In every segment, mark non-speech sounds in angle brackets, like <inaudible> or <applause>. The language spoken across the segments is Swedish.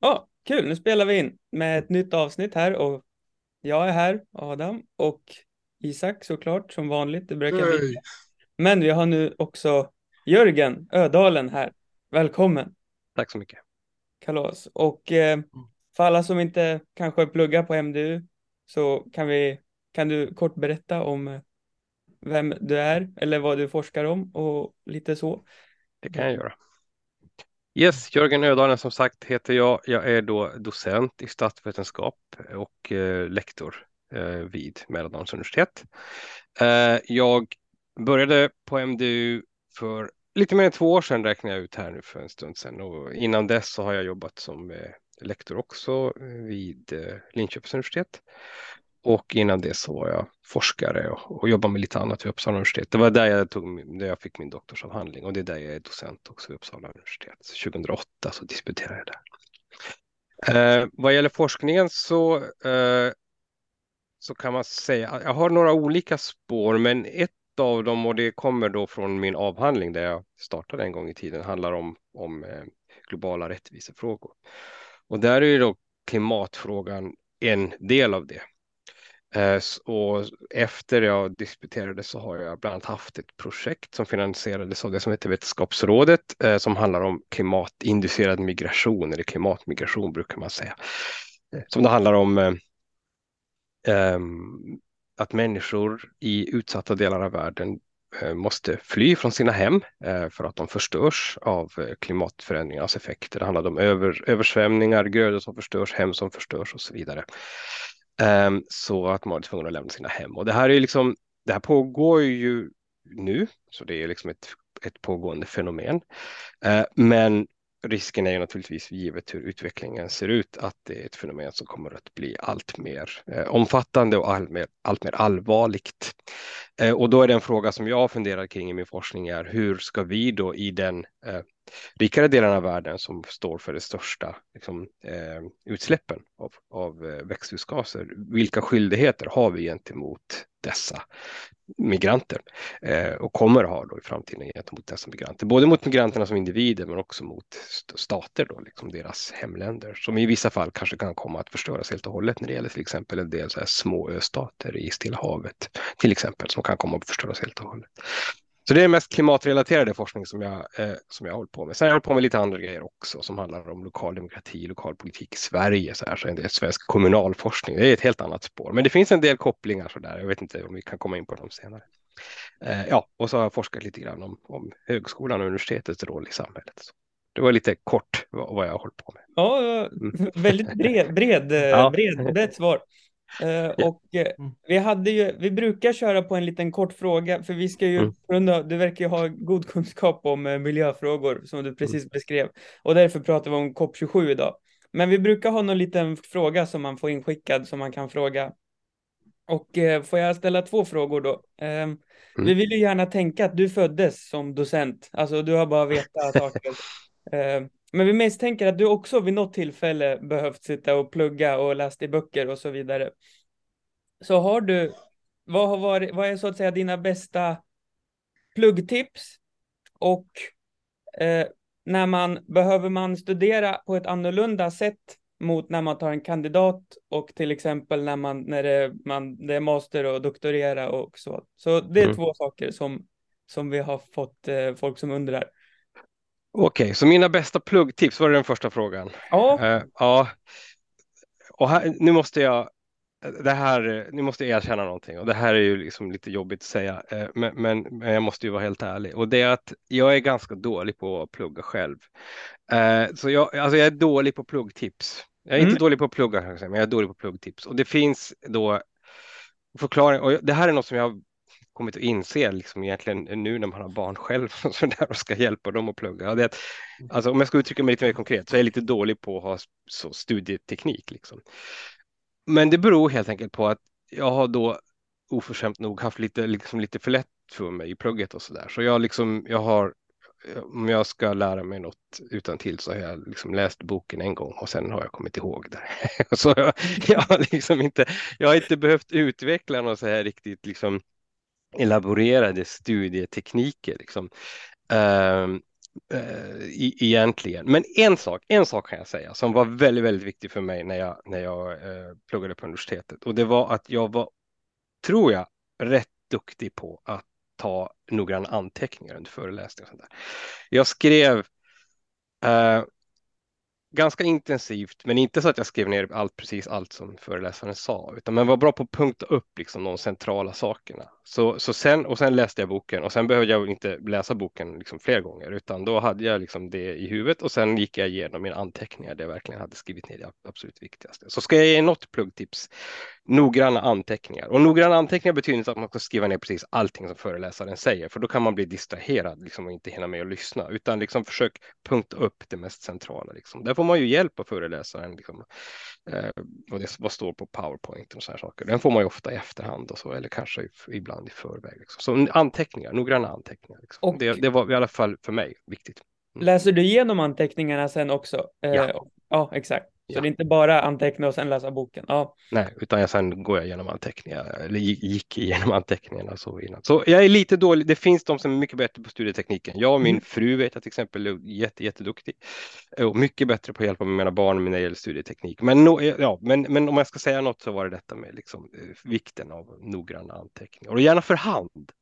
Ja, kul. Nu spelar vi in med ett nytt avsnitt här och jag är här, Adam, och Isak såklart som vanligt. Det brukar bli. Hej. Men vi har nu också Jörgen Ödalen här. Välkommen. Tack så mycket. Kalas. Och eh, för alla som inte kanske pluggar på MDU så kan vi, kan du kort berätta om eh, vem du är eller vad du forskar om och lite så. Det kan jag göra. Yes, Jörgen Ödalen som sagt heter jag. Jag är då docent i statsvetenskap och eh, lektor eh, vid Mälardalens universitet. Eh, jag började på MDU för lite mer än två år sedan räknar jag ut här nu för en stund sedan och innan dess så har jag jobbat som eh, lektor också vid eh, Linköpings universitet. Och innan det så var jag forskare och, och jobbade med lite annat vid Uppsala universitet. Det var där jag, tog, där jag fick min doktorsavhandling och det är där jag är docent också vid Uppsala universitet. 2008 så disputerade jag där. Eh, vad gäller forskningen så, eh, så kan man säga, jag har några olika spår men ett av dem och det kommer då från min avhandling där jag startade en gång i tiden handlar om, om eh, globala rättvisefrågor. Och där är ju då klimatfrågan en del av det. Eh, och efter jag disputerade så har jag bland annat haft ett projekt som finansierades av det som heter Vetenskapsrådet eh, som handlar om klimatinducerad migration eller klimatmigration brukar man säga. Eh, som det handlar om ehm, att människor i utsatta delar av världen måste fly från sina hem för att de förstörs av klimatförändringarnas effekter. Det handlar om översvämningar, grödor som förstörs, hem som förstörs och så vidare. Um, så att man var tvungen att lämna sina hem. Och det här är liksom, det här pågår ju nu, så det är liksom ett, ett pågående fenomen. Uh, men risken är ju naturligtvis, givet hur utvecklingen ser ut, att det är ett fenomen som kommer att bli allt mer eh, omfattande och all mer, allt mer allvarligt. Eh, och då är det en fråga som jag funderar kring i min forskning är hur ska vi då i den eh, rikare delarna av världen som står för de största liksom, eh, utsläppen av, av eh, växthusgaser. Vilka skyldigheter har vi gentemot dessa migranter eh, och kommer ha då i framtiden gentemot dessa migranter. Både mot migranterna som individer men också mot stater, då, liksom deras hemländer som i vissa fall kanske kan komma att förstöras helt och hållet när det gäller till exempel en del så här små östater i Stilla havet till exempel som kan komma att förstöras helt och hållet. Så det är mest klimatrelaterade forskning som jag, eh, som jag håller på med. Sen har jag hållit på med lite andra grejer också som handlar om lokal demokrati, lokal politik i Sverige, så, här, så en del svensk kommunalforskning. Det är ett helt annat spår, men det finns en del kopplingar så där. Jag vet inte om vi kan komma in på dem senare. Eh, ja, och så har jag forskat lite grann om, om högskolan och universitetets roll i samhället. Så det var lite kort vad, vad jag har hållit på med. Ja, mm. väldigt bred, bred, <laughs> ja. bred, brett svar. Uh, och uh, vi hade ju, vi brukar köra på en liten kort fråga, för vi ska ju, mm. du verkar ju ha god kunskap om uh, miljöfrågor som du precis mm. beskrev, och därför pratar vi om COP27 idag. Men vi brukar ha någon liten fråga som man får inskickad som man kan fråga. Och får jag ställa två frågor då? Mm. Vi vill ju gärna tänka att du föddes som docent, alltså du har bara vetat saker. <laughs> Men vi misstänker att du också vid något tillfälle behövt sitta och plugga och läst i böcker och så vidare. Så har du, vad, har varit, vad är så att säga dina bästa pluggtips? Och eh, när man, behöver man studera på ett annorlunda sätt mot när man tar en kandidat och till exempel när man, när det, man, det är master och doktorera och så. Så det är mm. två saker som, som vi har fått eh, folk som undrar. Okej, okay, så mina bästa pluggtips var det den första frågan. Ja. Uh, ja. Och här, nu måste jag det här, nu måste jag erkänna någonting och det här är ju liksom lite jobbigt att säga, uh, men, men, men, jag måste ju vara helt ärlig och det är att jag är ganska dålig på att plugga själv. Uh, så jag, alltså jag är dålig på pluggtips. Jag är mm. inte dålig på att plugga, men jag är dålig på pluggtips och det finns då förklaring och det här är något som jag kommit att inse liksom egentligen nu när man har barn själv <laughs> och, så där och ska hjälpa dem att plugga. Det att, alltså, om jag ska uttrycka mig lite mer konkret så är jag lite dålig på att ha så studieteknik. Liksom. Men det beror helt enkelt på att jag har då oförskämt nog haft lite, liksom, lite för lätt för mig i plugget och så där. Så jag, liksom, jag har om jag ska lära mig något utan till så har jag liksom läst boken en gång och sen har jag kommit ihåg det. <laughs> så jag, jag, har liksom inte, jag har inte behövt utveckla något så här riktigt liksom elaborerade studietekniker. Liksom. Uh, eh, egentligen. Men en sak, en sak kan jag säga som var väldigt, väldigt viktig för mig när jag, när jag eh, pluggade på universitetet och det var att jag var, tror jag, rätt duktig på att ta noggranna anteckningar under föreläsningar. Och sånt där. Jag skrev eh, ganska intensivt, men inte så att jag skrev ner allt, precis allt som föreläsaren sa, utan man var bra på att punkta upp liksom de centrala sakerna. Så, så sen, och sen läste jag boken och sen behövde jag inte läsa boken liksom fler gånger, utan då hade jag liksom det i huvudet och sen gick jag igenom mina anteckningar där jag verkligen hade skrivit ner det absolut viktigaste. Så ska jag ge något pluggtips, noggranna anteckningar. Och noggranna anteckningar betyder inte att man ska skriva ner precis allting som föreläsaren säger, för då kan man bli distraherad liksom, och inte hinna med att lyssna, utan liksom försök punkta upp det mest centrala. Liksom. Där får man ju hjälp av föreläsaren. Liksom, eh, vad, det, vad står på powerpoint och sådana saker. Den får man ju ofta i efterhand och så, eller kanske ibland i förväg. Liksom. Så anteckningar, noggranna anteckningar. Liksom. Och... Det, det, var i alla fall för mig viktigt. Mm. Läser du igenom anteckningarna sen också? Eh, ja. ja, exakt. Så ja. det är inte bara anteckna och sen läsa boken? Ja. Nej, utan jag, sen går jag igenom anteckningar, eller gick igenom anteckningarna så innan. Så jag är lite dålig. Det finns de som är mycket bättre på studietekniken. Jag och min mm. fru vet jag till exempel är jätte, jätteduktig och mycket bättre på att hjälpa mina barn när det gäller studieteknik. Men, no, ja, men, men om jag ska säga något så var det detta med liksom, eh, vikten av noggranna anteckningar och gärna för hand.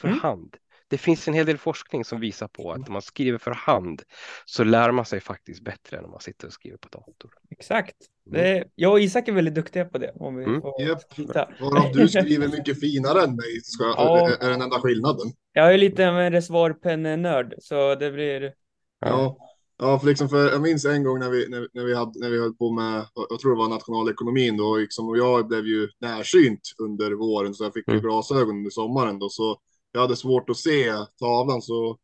För mm. hand det finns en hel del forskning som visar på att mm. om man skriver för hand så lär man sig faktiskt bättre än om man sitter och skriver på dator. Exakt. Mm. Det, jag och Isak är väldigt duktiga på det. Om vi mm. får yep. Du <laughs> skriver mycket finare än mig, ska, ja. är den enda skillnaden. Jag är lite av en reservoarpennenörd, så det blir... Ja. Ja, för, liksom för jag minns en gång när vi, när, när, vi, hade, när vi höll på med, jag tror det var nationalekonomin då, liksom, och jag blev ju närsynt under våren, så jag fick mm. glasögon under sommaren då, så jag hade svårt att se tavlan så,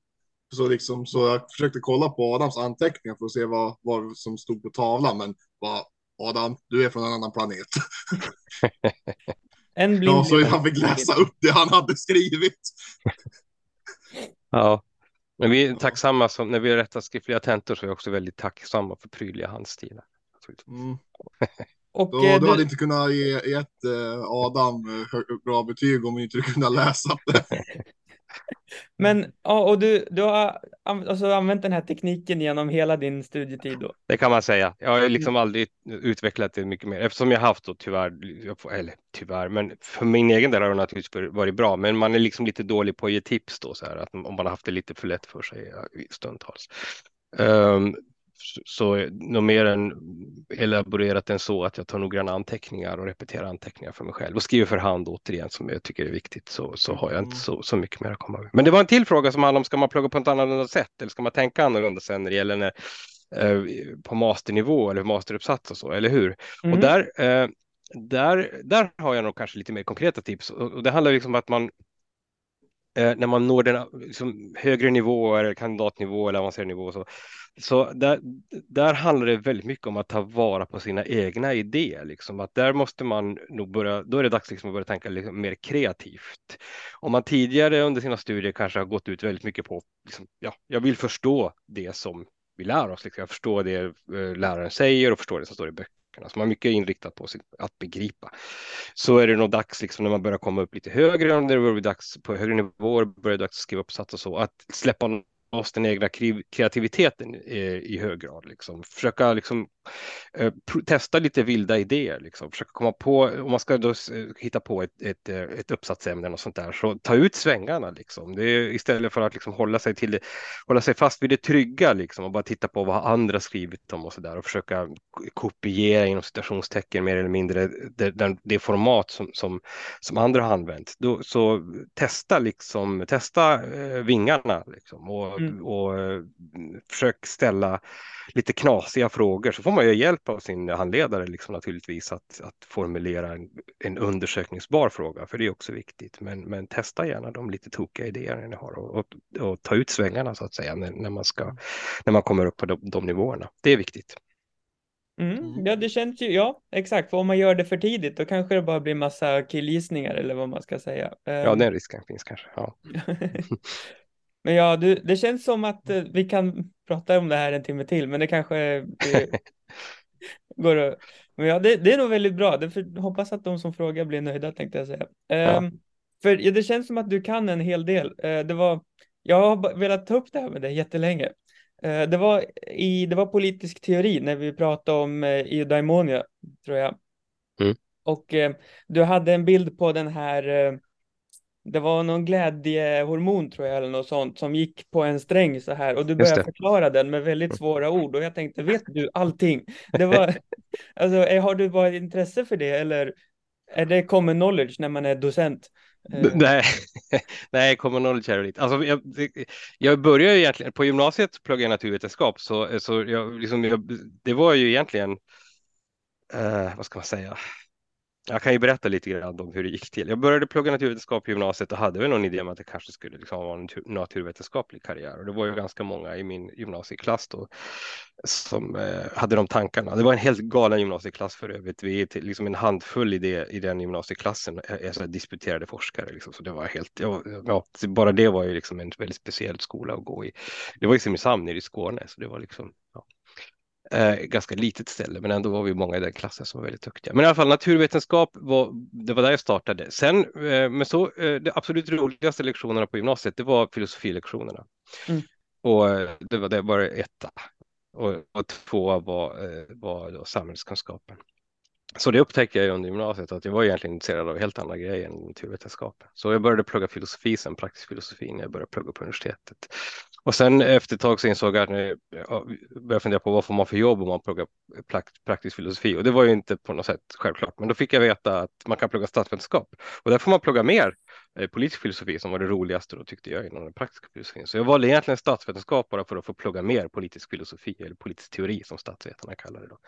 så, liksom, så jag försökte kolla på Adams anteckningar för att se vad, vad som stod på tavlan. Men vad, Adam, du är från en annan planet. <laughs> en blind ja, så han fick läsa upp det han hade skrivit. <laughs> ja, men vi är tacksamma som när vi rättar skriftliga tentor så är vi också väldigt tacksamma för prydliga handstilar. Mm. <laughs> Och, då, eh, du hade inte kunnat ge ett eh, Adam eh, bra betyg om vi inte kunnat läsa det. <laughs> Men ja, och du, du har alltså, använt den här tekniken genom hela din studietid då? Det kan man säga. Jag har liksom aldrig utvecklat det mycket mer eftersom jag haft då tyvärr, eller tyvärr, men för min egen del har det naturligtvis varit bra. Men man är liksom lite dålig på att ge tips då så här att om man har haft det lite för lätt för sig stundtals. Um, så något mer än elaborerat än så att jag tar noggranna anteckningar och repeterar anteckningar för mig själv och skriver för hand återigen som jag tycker är viktigt så, så har jag inte mm. så, så mycket mer att komma med. Men det var en till fråga som handlar om ska man plugga på ett annorlunda sätt eller ska man tänka annorlunda sen när det gäller när, eh, på masternivå eller masteruppsats och så, eller hur? Mm. Och där, eh, där, där har jag nog kanske lite mer konkreta tips och, och det handlar liksom om att man eh, när man når den liksom, högre nivåer, kandidatnivå eller avancerad nivå så, så där, där handlar det väldigt mycket om att ta vara på sina egna idéer. Liksom. Att där måste man nog börja, då är det dags liksom att börja tänka liksom mer kreativt. Om man tidigare under sina studier kanske har gått ut väldigt mycket på, liksom, ja, jag vill förstå det som vi lär oss. Liksom. Jag förstår det eh, läraren säger och förstår det som står i böcker böckerna. Så man är mycket inriktad på att begripa. Så är det nog dags liksom, när man börjar komma upp lite högre, när det börjar bli dags på högre nivåer, börjar det dags att skriva uppsats och så, att släppa loss den egna kreativiteten eh, i, hög grad. Liksom. Försöka liksom, testa lite vilda idéer, liksom. försöka komma på, om man ska då hitta på ett, ett, eh, ett uppsatsämne och sånt där, så ta ut svängarna liksom. Det är, istället för att liksom hålla, sig till hålla sig fast vid det trygga liksom, och bara titta på vad andra skrivit om och så där och försöka kopiera inom citationstecken mer eller mindre det, det, format som, som, som andra har använt. Då, så testa liksom, testa eh, vingarna liksom, och mm. och eh, försök ställa lite knasiga frågor så får man ju hjälp av sin handledare liksom naturligtvis att, att formulera en, en undersökningsbar fråga för det är också viktigt. Men, men testa gärna de lite tokiga idéerna ni har och, och, och, ta ut svängarna så att säga när, när, man, ska, när man kommer upp på de, de nivåerna. Det är viktigt. Mm, mm. ja, det känns ju, ja, exakt. För om man gör det för tidigt, då kanske det bara blir massa killgissningar eller vad man ska säga. Ja, ehm. den risken finns kanske. Ja. <laughs> <laughs> Men ja, du, det känns som att eh, vi kan prata om det här en timme till, men det kanske <laughs> går att... Men ja, det, det, är nog väldigt bra. Det för, hoppas att de som frågar blir nöjda, tänkte jag säga. Ja. Um, för ja, det känns som att du kan en hel del. Uh, det var jag har velat ta upp det här med dig jättelänge. Eh, det var, i, det var politisk teori när vi pratade om eudaimonia, tror jag. Mm. Och du hade en bild på den här det var någon glädjehormon tror jag eller något sånt som gick på en sträng så här och du började förklara den med väldigt svåra ord och jag tänkte vet du allting? Det var, <laughs> alltså, har du bara intresse för det eller är det common knowledge när man är docent? Eh. Nej, <laughs> nej, common knowledge är det inte. Alltså, jag, jag började egentligen, på gymnasiet pluggade jag naturvetenskap, så, så jag, liksom, jag, det var ju egentligen, uh, vad ska man säga, jag kan ju berätta lite grann om hur det gick till. Jag började plugga naturvetenskap i gymnasiet och hade väl någon idé om att det kanske skulle liksom vara en naturvetenskaplig karriär. Och det var ju ganska många i min gymnasieklass då som eh, hade de tankarna. Det var en helt galen gymnasieklass för övrigt. Vi är liksom en handfull i, det, i den gymnasieklassen, alltså disputerade forskare. Liksom. Så det var helt, ja, ja, bara det var ju liksom en väldigt speciell skola att gå i. Det var i Simrishamn nere i Skåne, så det var liksom. Eh, ganska litet ställe, men ändå var vi många i den klassen som var väldigt duktiga. Men i alla fall naturvetenskap var, det var där jag startade. Sen, eh, men så, eh, det absolut roligaste lektionerna på gymnasiet, det var filosofilektionerna. Mm. Och eh, det var det var etta. Och, och tvåa var, eh, var samhällskunskapen. Så det upptäckte jag under gymnasiet att jag var egentligen intresserad av helt andra grejer än naturvetenskap. Så jag började plugga filosofi, sen praktisk filosofi när jag började plugga på universitetet. Och sen efter ett tag så insåg jag att jag började fundera på vad får man för jobb om man pluggar praktisk filosofi och det var ju inte på något sätt självklart. Men då fick jag veta att man kan plugga statsvetenskap och där får man plugga mer politisk filosofi som var det roligaste då tyckte jag inom den praktiska filosofin. Så jag valde egentligen statsvetenskap bara för att få plugga mer politisk filosofi eller politisk teori som statsvetarna kallar det då.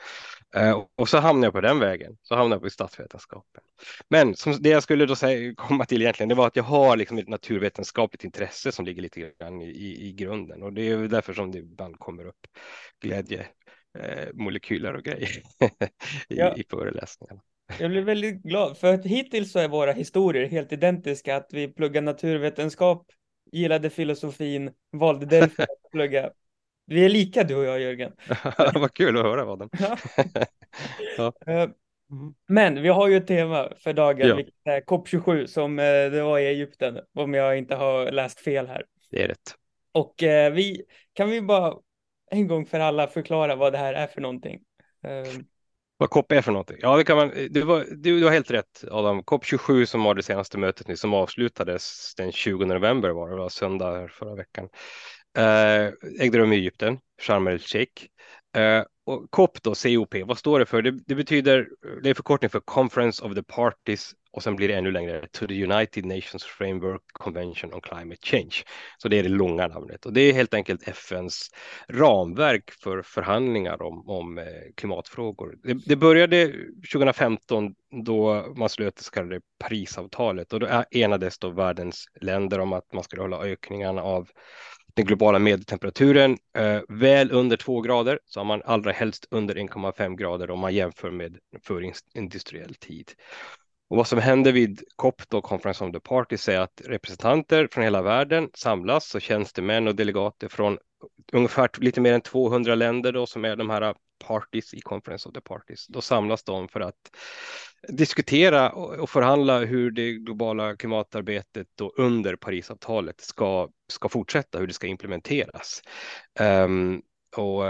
Eh, och så hamnade jag på den vägen, så hamnade jag på statsvetenskapen. Men som det jag skulle då säga, <laughs> komma till egentligen, det var att jag har liksom ett naturvetenskapligt intresse som ligger lite grann i, i, i grunden och det är därför som det ibland kommer upp glädje eh, molekyler och grejer <laughs> i, ja. i föreläsningarna. Jag blir väldigt glad, för att hittills så är våra historier helt identiska, att vi pluggar naturvetenskap, gillade filosofin, valde därför att plugga. Vi är lika du och jag, Jörgen. <laughs> Vad kul att höra, Adam. <laughs> ja. Eh, men vi har ju ett tema för dagen, ja. vilket är COP27 som eh, det var i Egypten, om jag inte har läst fel här. Det är rätt. Och eh, vi, kan vi bara en gång för alla förklara vad det här är för någonting? Vad COP är för någonting? Ja, det kan man. Du, var, du, du har helt rätt Adam. COP 27 som var det senaste mötet nu som avslutades den 20 november var det, var söndag förra veckan. Eh, ägde rum i Egypten, Sharm el Sheikh. Eh, och COP då, COP, vad står det för? Det, det, betyder, det är förkortning för Conference of the Parties och sen blir det ännu längre, To the United Nations Framework Convention on Climate Change. Så det är det långa namnet och det är helt enkelt FNs ramverk för förhandlingar om, om eh, klimatfrågor. Det, det började 2015 då man slöt det så kallade Parisavtalet och då enades då världens länder om att man skulle hålla ökningarna av den globala medeltemperaturen eh, väl under två grader, så har man allra helst under 1,5 grader om man jämför med förindustriell tid. Och vad som händer vid COP, då, Conference of the Parties, är att representanter från hela världen samlas och tjänstemän och delegater från ungefär lite mer än 200 länder då, som är de här parties i Conference of the Parties. Då samlas de för att diskutera och förhandla hur det globala klimatarbetet då under Parisavtalet ska, ska fortsätta, hur det ska implementeras. Um, och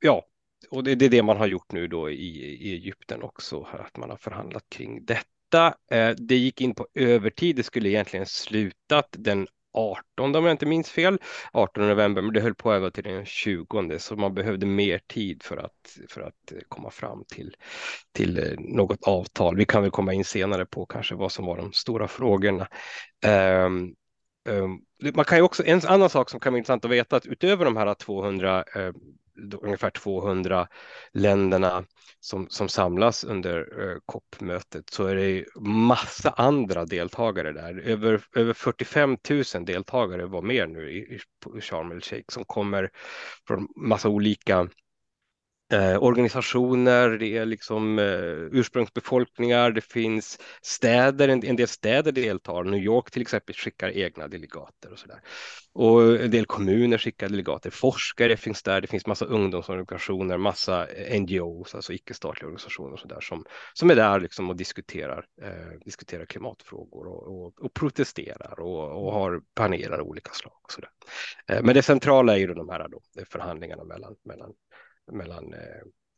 ja, och det, det, är det man har gjort nu då i, i Egypten också, att man har förhandlat kring detta. Eh, det gick in på övertid, det skulle egentligen slutat den 18 om jag inte minns fel, 18 november, men det höll på även till den 20 så man behövde mer tid för att, för att komma fram till, till eh, något avtal. Vi kan väl komma in senare på kanske vad som var de stora frågorna. Um, um, man kan ju också, en annan sak som kan vara intressant att veta att utöver de här 200 uh, eh, ungefär 200 länderna som, som samlas under eh, COP-mötet så är det massa andra deltagare där. Över, över 45 000 deltagare var med nu i, i Sharm el Sheikh som kommer från massa olika eh, organisationer, det är liksom eh, ursprungsbefolkningar, det finns städer, en, en, del städer deltar. New York till exempel skickar egna delegater och sådär. Och en del kommuner skickar delegater, forskare finns där, det finns massa ungdomsorganisationer, massa eh, NGOs, alltså icke-statliga organisationer och sådär som, som är där liksom och diskuterar, eh, diskuterar klimatfrågor och, och, och protesterar och, och, har paneler av olika slag. Och sådär. Eh, men det centrala är ju de här då, förhandlingarna mellan, mellan mellan eh,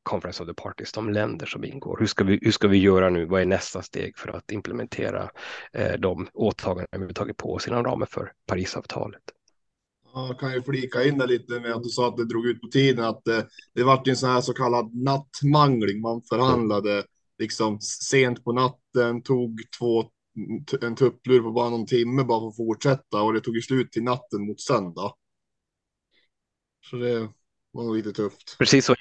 Conference of the Parties, de länder som ingår. Hur ska vi, hur ska vi göra nu? Vad är nästa steg för att implementera eh, de åtaganden vi tagit på oss inom ramen för Parisavtalet? Jag kan ju flika in det lite med att du sa att det drog ut på tiden, att det, det vart en sån här så kallad nattmangling. Man förhandlade mm. liksom sent på natten, tog två, en tupplur på bara någon timme bara för att fortsätta och det tog ju slut till natten mot söndag. Så det, var nog lite tufft. Precis så.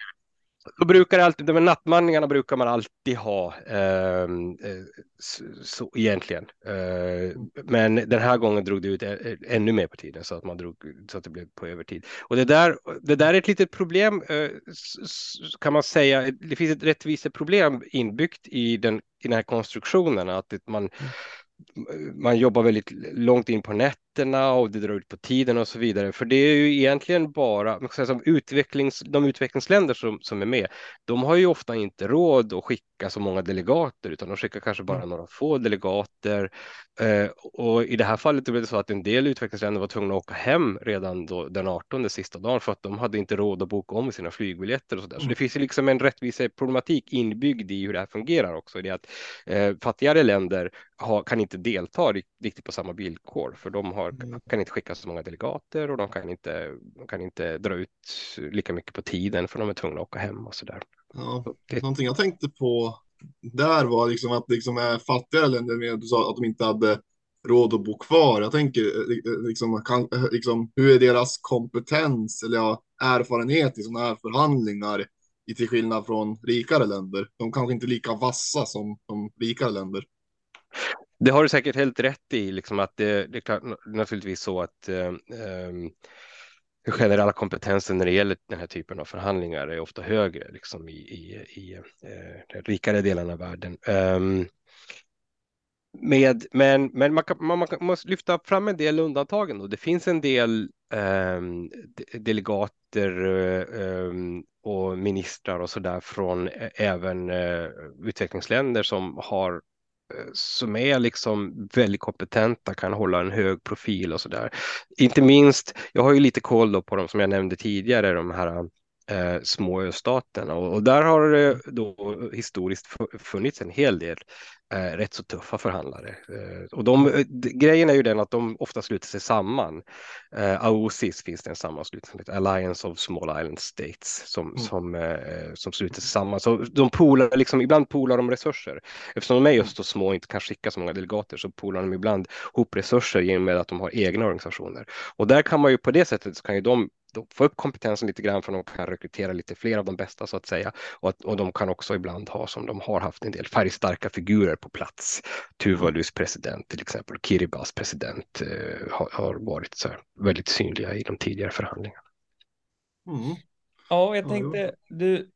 Då brukar alltid, de här nattmanningarna brukar man alltid ha ehm, eh, så, så, egentligen. Eh, men den här gången drog det ut ännu mer på tiden så att man drog så att det blev på övertid. Och det där, det där är ett litet problem eh, kan man säga. Det finns ett rättviseproblem inbyggt i den, i den här konstruktionen att man man jobbar väldigt långt in på nätet nätterna och det drar ut på tiden och så vidare. För det är ju egentligen bara som utvecklings, de utvecklingsländer som, som är med. De har ju ofta inte råd att skicka så många delegater utan de skickar kanske bara mm. några få delegater. Eh, och i det här fallet blev det så att en del utvecklingsländer var tvungna att åka hem redan då, den 18 sista dagen för att de hade inte råd att boka om sina flygbiljetter och så där. Så mm. det finns ju liksom en rättviseproblematik inbyggd i hur det här fungerar också. Det att eh, fattigare länder har, kan inte delta riktigt på samma villkor för de har, mm. kan inte skicka så många delegater och de kan inte, de kan inte dra ut lika mycket på tiden för de är tvungna att åka hem och så där. Ja, det... Någonting jag tänkte på där var liksom att liksom är fattigare länder, du sa att de inte hade råd att bo kvar. Jag tänker liksom, kan, liksom hur är deras kompetens eller ja, erfarenhet i sådana här förhandlingar i till skillnad från rikare länder? De kanske inte är lika vassa som de rikare länder. Det har du säkert helt rätt i, liksom att det, det är klart, naturligtvis så att eh, ehm, den generella kompetensen när det gäller den här typen av förhandlingar är ofta högre liksom i, i, i eh, den rikare delarna av världen. Um, med, men men man, kan, man, man, måste lyfta fram en del undantagen. Då. Det finns en del um, delegater um, och ministrar och så där från eh, även uh, utvecklingsländer som har Eh, som är liksom väldigt kompetenta, kan hålla en hög profil och så där. Inte minst, jag har ju lite koll på dem som jag nämnde tidigare, de här eh, små östaterna och, och, där har det då historiskt funnits en hel del eh, rätt så tuffa förhandlare. Eh, och de, eh, grejen är ju den att de ofta sluter sig samman. Eh, AOSIS finns det en sammanslutning Alliance of Small Island States som, mm. som, eh, som sluter sig samman. Så de polar, liksom, ibland polar de resurser. Eftersom de är just så små och inte kan skicka så många delegater så polar de ibland ihop resurser genom att de har egna organisationer. Och där kan man ju på det sättet så kan ju de få upp kompetensen lite grann för de kan rekrytera lite fler av de bästa så att säga. Och, att, och de kan också ibland ha som de har haft en del färgstarka figurer på plats. Tuvalus president till exempel, Kiribas president eh, har, har, varit så väldigt synliga i de tidigare förhandlingarna. Mm. Ja, jag tänkte, du,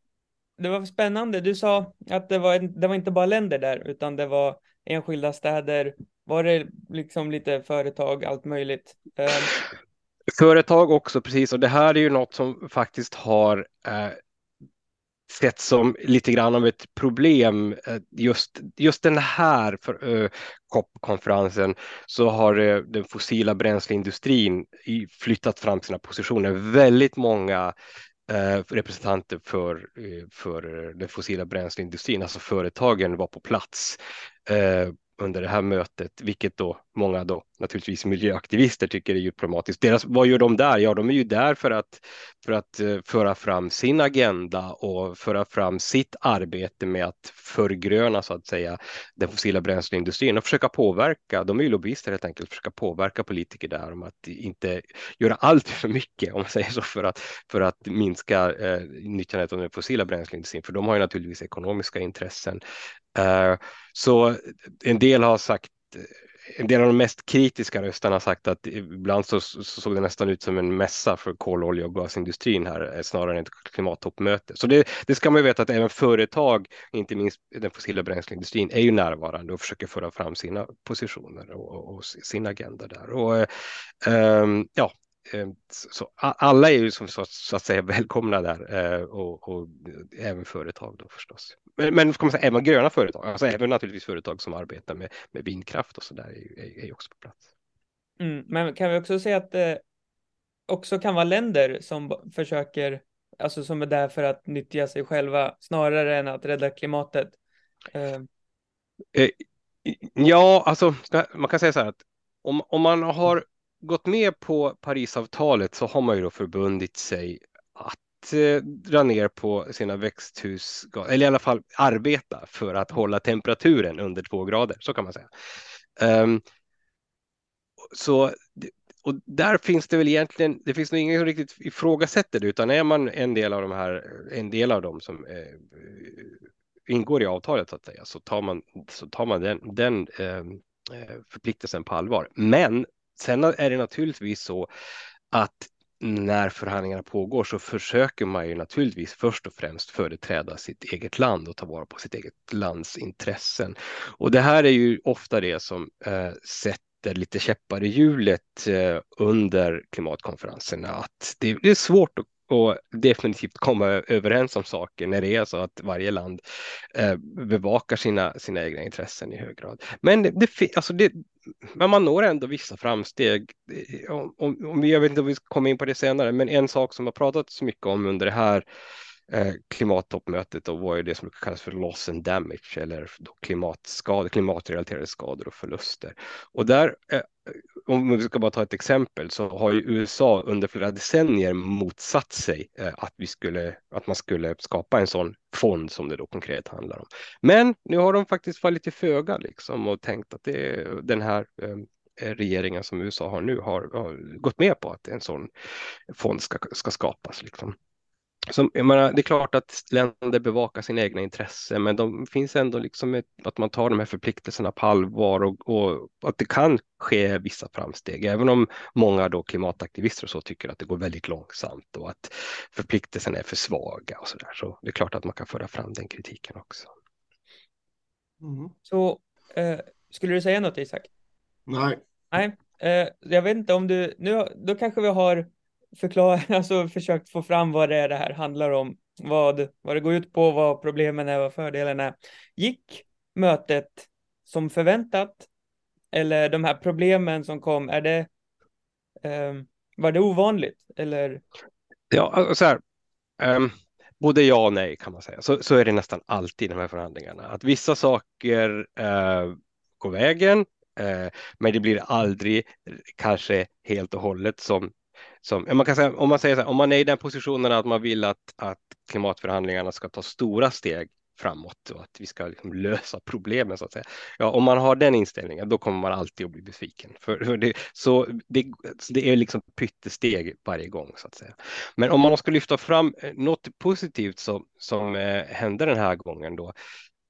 det var spännande. Du sa att det var, det var inte bara länder där, utan det var enskilda städer. Var det liksom lite företag, allt möjligt? Um... Företag också, precis. Och det här är ju något som faktiskt har eh, sett som lite grann av ett problem. Eh, just, just den här för, eh, COP-konferensen så har eh, den fossila bränsleindustrin flyttat fram sina positioner. Väldigt många eh, representanter för, eh, för eh, den fossila bränsleindustrin, alltså företagen var på plats under det här mötet, vilket då många då naturligtvis miljöaktivister tycker är djupt problematiskt. Deras, vad gör de där? Ja, de är ju där för att, för att eh, föra fram sin agenda och föra fram sitt arbete med att förgröna så att säga den fossila bränsleindustrin och försöka påverka. De är ju lobbyister helt enkelt, försöka påverka politiker där om att inte göra allt för mycket om man säger så för att, för att minska eh, nyttjandet av den fossila bränsleindustrin, för de har ju naturligtvis ekonomiska intressen. Eh, så en del har sagt en del av de mest kritiska rösterna har sagt att ibland så, så, såg det nästan ut som en mässa för kol, olja och gasindustrin här eh, snarare än ett klimattoppmöte. Så det, det ska man ju veta att även företag, inte minst den fossila bränsleindustrin, är ju närvarande och försöker föra fram sina positioner och, och, och sin agenda där. Och, eh, ehm, ja, så alla är ju som så, så att säga välkomna där och, och även företag då förstås. Men, men säga, även gröna företag, alltså även naturligtvis företag som arbetar med, med vindkraft och så där är, är också på plats. Mm, men kan vi också säga att det också kan vara länder som försöker, alltså som är där för att nyttja sig själva snarare än att rädda klimatet? Eh. Eh, ja, alltså man kan säga så här att om, om man har gått med på Parisavtalet så har man ju då förbundit sig att Eh, dra ner på sina växthusgaser, eller i alla fall arbeta för att hålla temperaturen under två grader, så kan man säga. Um, så och där finns det väl egentligen, det finns nog ingen som riktigt ifrågasätter det, utan är man en del av de här, en del av dem som eh, ingår i avtalet så att säga, så tar man, så tar man den, den ehm, eh, förpliktelsen på allvar. Men sen är det naturligtvis så att när förhandlingarna pågår så försöker man ju naturligtvis först och främst företräda sitt eget land och ta vara på sitt eget lands intressen. Och det här är ju ofta det som eh, sätter lite käppar i hjulet eh, under klimatkonferenserna. Att det, det är svårt att och definitivt komma överens om saker när det är så att varje land eh, bevakar sina, sina egna intressen i hög grad. Men, det, det, alltså det, men man når ändå vissa framsteg. Om, om, jag vet inte om vi kommer in på det senare, men en sak som har pratats mycket om under det här eh, klimattoppmötet då var ju det som kallas för loss and damage eller klimatskador, klimatrelaterade skador och förluster. Och där eh, om vi ska bara ta ett exempel så har ju USA under flera decennier motsatt sig eh, att, vi skulle, att man skulle skapa en sån fond som det då konkret handlar om. Men nu har de faktiskt fallit till föga liksom och tänkt att det är den här eh, regeringen som USA har nu har, har, gått med på att en sån fond ska, ska skapas. Liksom. Så, menar, det är klart att länder bevakar sina egna intressen, men de finns ändå liksom ett, att man tar de här förpliktelserna på allvar och, och, att det kan ske vissa framsteg, även om många då klimataktivister och så tycker att det går väldigt långsamt och att förpliktelserna är för svaga och så där. Så det är klart att man kan föra fram den kritiken också. Mm. Så eh, skulle du säga något Isak? Nej. Nej, eh, jag vet inte om du, nu, då kanske vi har förklara, <laughs> alltså försökt få fram vad det är det här handlar om, vad, vad det går ut på, vad problemen är, vad fördelarna är. Gick mötet som förväntat? Eller de här problemen som kom, är det, eh, var det ovanligt? Eller? Ja, så här, um, både ja och nej kan man säga. Så, så är det nästan alltid i de här förhandlingarna. Att vissa saker uh, går vägen, uh, men det blir aldrig kanske helt och hållet som som, man kan säga, om man säger så här, om man är i den positionen att man vill att, att klimatförhandlingarna ska ta stora steg framåt och att vi ska liksom lösa problemen så att säga. Ja, om man har den inställningen, då kommer man alltid att bli besviken. För, för det, så, det, så det är liksom pyttesteg varje gång så att säga. Men om man ska lyfta fram eh, något positivt så, som eh, hände den här gången då,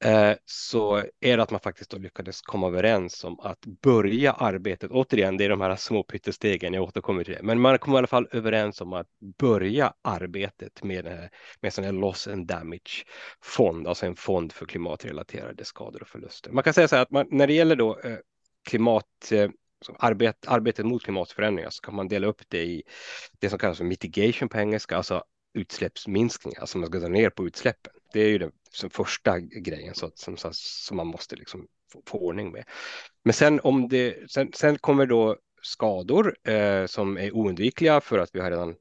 Eh, så är det att man faktiskt då lyckades komma överens om att börja arbetet. Återigen, det är de här små pyttestegen, jag återkommer till det, men man kom i alla fall överens om att börja arbetet med, eh, med en sån här loss and damage fond, alltså en fond för klimatrelaterade skador och förluster. Man kan säga så här att man, när det gäller då eh, klimat eh, arbet, arbetet mot klimatförändringar så kan man dela upp det i det som kallas för mitigation på engelska, alltså utsläppsminskningar, alltså man ska dra ner på utsläppen. Det är ju den första grejen så, som, som man måste liksom få, få ordning med. Men sen om det, sen, sen kommer då skador eh, som är oundvikliga för att vi har redan,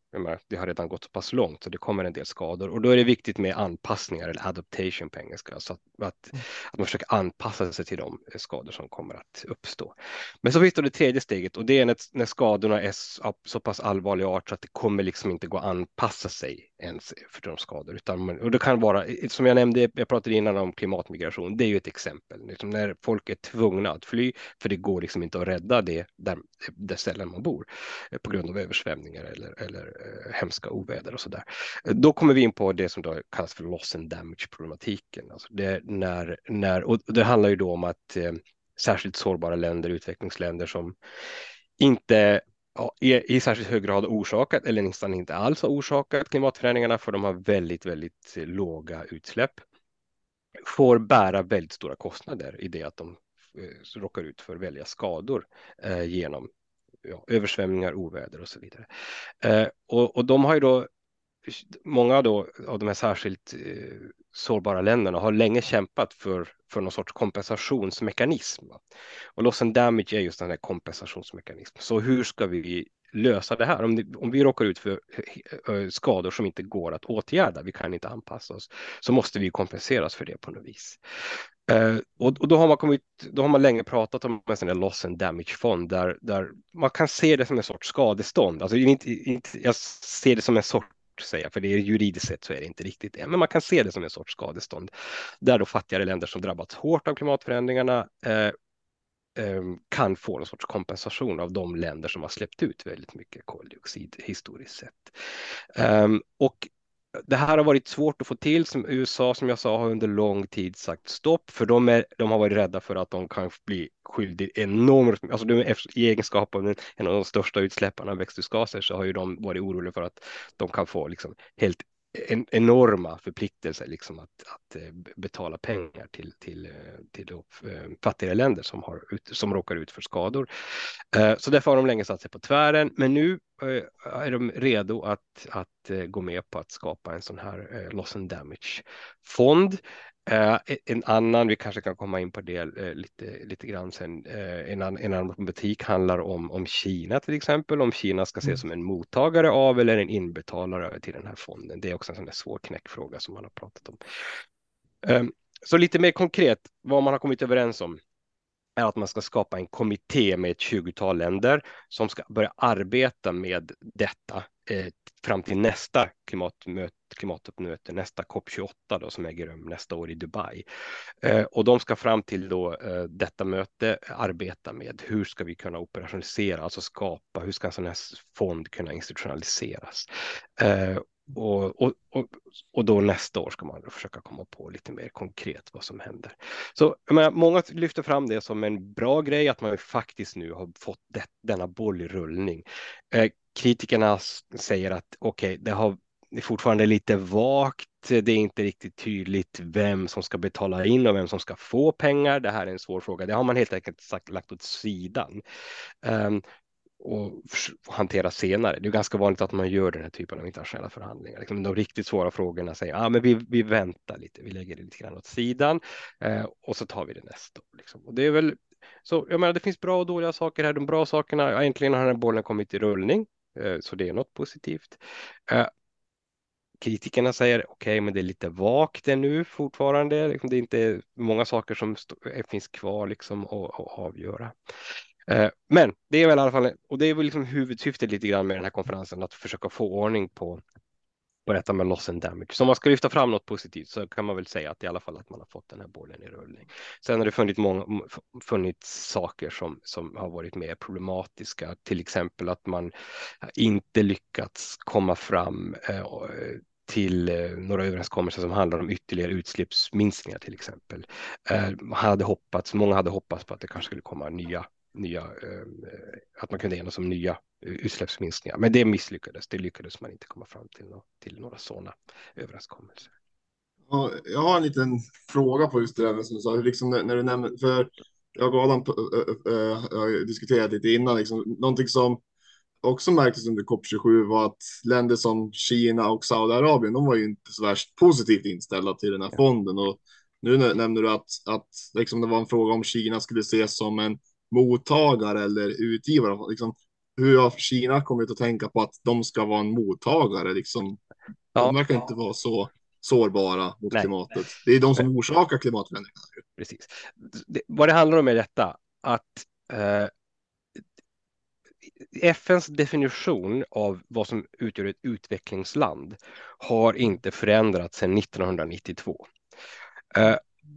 det har redan gått så pass långt så det kommer en del skador och då är det viktigt med anpassningar eller adaptation på engelska så att, att, mm. att man försöker anpassa sig till de skador som kommer att uppstå. Men så finns det det tredje steget och det är när, när skadorna är så, så pass allvarlig art så att det kommer liksom inte gå att anpassa sig ens för de skador utan man, och det kan vara som jag nämnde, jag pratade innan om klimatmigration. Det är ju ett exempel liksom när folk är tvungna att fly för det går liksom inte att rädda det där där ställen man bor eh, på grund av översvämningar eller, eller eh, Eh, hemska oväder och så där. Eh, då kommer vi in på det som då kallas för loss and damage problematiken. Alltså det, när, när, och det handlar ju då om att eh, särskilt sårbara länder, utvecklingsländer som inte ja, i, i särskilt hög grad orsakat eller nästan inte alls har orsakat klimatförändringarna för de har väldigt, väldigt låga utsläpp får bära väldigt stora kostnader i det att de råkar ut för väldiga skador eh, genom ja, översvämningar, oväder och så vidare. Eh, och, och de har ju då många då av de här särskilt eh, sårbara länderna har länge kämpat för, för någon sorts kompensationsmekanism. Och loss and damage är just den här kompensationsmekanismen. Så hur ska vi lösa det här? Om, det, om vi råkar ut för eh, eh, skador som inte går att åtgärda, vi kan inte anpassa oss, så måste vi kompenseras för det på något vis. Eh, och, och, då har man kommit, då har man länge pratat om en sån där loss and damage fond där, där man kan se det som en sorts skadestånd. Alltså inte, inte, jag ser det som en sort säga, för det är juridiskt sett så är det inte riktigt det, men man kan se det som en sorts skadestånd där då fattigare länder som drabbats hårt av klimatförändringarna eh, eh kan få någon sorts kompensation av de länder som har släppt ut väldigt mycket koldioxid historiskt sett. Ehm, och det här har varit svårt att få till. Som USA, som jag sa, har under lång tid sagt stopp, för de, är, de har varit rädda för att de kan bli skyldiga enormt. Alltså de, i egenskap av en av de största utsläpparna av växthusgaser så har ju de varit oroliga för att de kan få liksom helt en, enorma förpliktelser liksom att, att eh, betala pengar till, till, eh, till då, eh, fattigare länder som, har, som råkar ut för skador. Så därför har de länge satt sig på tvären, men nu är de redo att, att gå med på att skapa en sån här loss and damage fond en annan, vi kanske kan komma in på det uh, lite, lite grann sen, uh, en, an, en annan butik handlar om, om Kina till exempel, om Kina ska ses mm. som en mottagare av eller en inbetalare till den här fonden. Det är också en sån där svår knäckfråga som man har pratat om. Um, så lite mer konkret, vad man har kommit överens om är att man ska skapa en kommitté med ett 20-tal länder som ska börja arbeta med detta eh, fram till nästa klimatmöte, klimatuppmöte, nästa COP28 då, som äger rum nästa år i Dubai. Eh, och de ska fram till då, eh, detta möte arbeta med hur ska vi kunna operationalisera, alltså skapa, hur ska en sån här fond kunna institutionaliseras? Eh, och, och, och, och, då nästa år ska man försöka komma på lite mer konkret vad som händer. Så menar, många lyfter fram det som en bra grej att man faktiskt nu har fått det, denna boll i rullning. Eh, kritikerna säger att okej, okay, det har det är fortfarande lite vagt. Det är inte riktigt tydligt vem som ska betala in och vem som ska få pengar. Det här är en svår fråga. Det har man helt enkelt sagt, lagt åt sidan. Um, och hantera senare. Det är ganska vanligt att man gör den här typen av internationella förhandlingar. Liksom de riktigt svåra frågorna säger ah, men vi, vi väntar lite, vi lägger det lite grann åt sidan eh, och så tar vi det nästa år. Liksom. Och det är väl så. Jag menar, det finns bra och dåliga saker här. De bra sakerna, äntligen har den här bollen kommit i rullning, eh, så det är något positivt. Ehm, Kritikerna säger okej, okay, men det är lite vagt ännu fortfarande. Liksom, det är inte många saker som eh, finns kvar liksom att, att avgöra. Eh, men det är väl i alla fall, och det är väl liksom huvudsyftet lite grann med den här konferensen, att försöka få ordning på, på detta med loss and damage. Så om man ska lyfta fram något positivt så kan man väl säga att i alla fall att man har fått den här bollen i rullning. Sen har det funnits, många, funnits saker som, som har varit mer problematiska, till exempel att man inte lyckats komma fram eh, eh till eh, några överenskommelser som handlar om ytterligare utsläppsminskningar till exempel. Man hade hoppats, många hade hoppats på att det kanske skulle komma nya nya, eh, att man kunde enas om nya utsläppsminskningar. Men det misslyckades. Det lyckades man inte komma fram till, till några sådana överenskommelser. Jag har en liten fråga på just det där som du sa, liksom när, du nämner, för jag och Adam äh, äh, diskuterat lite innan, liksom, någonting som också märktes under COP27 var att länder som Kina och Saudiarabien, de var ju inte så värst positivt inställda till den här fonden. Och nu nämner du att, att liksom det var en fråga om Kina skulle ses som en mottagare eller utgivare. Liksom, hur har Kina kommit att tänka på att de ska vara en mottagare? Liksom, ja. De verkar inte vara så sårbara mot Nej. klimatet. Det är de som orsakar klimatförändringarna. Precis. Vad det handlar om är detta, att eh, FNs definition av vad som utgör ett utvecklingsland har inte förändrats sedan 1992.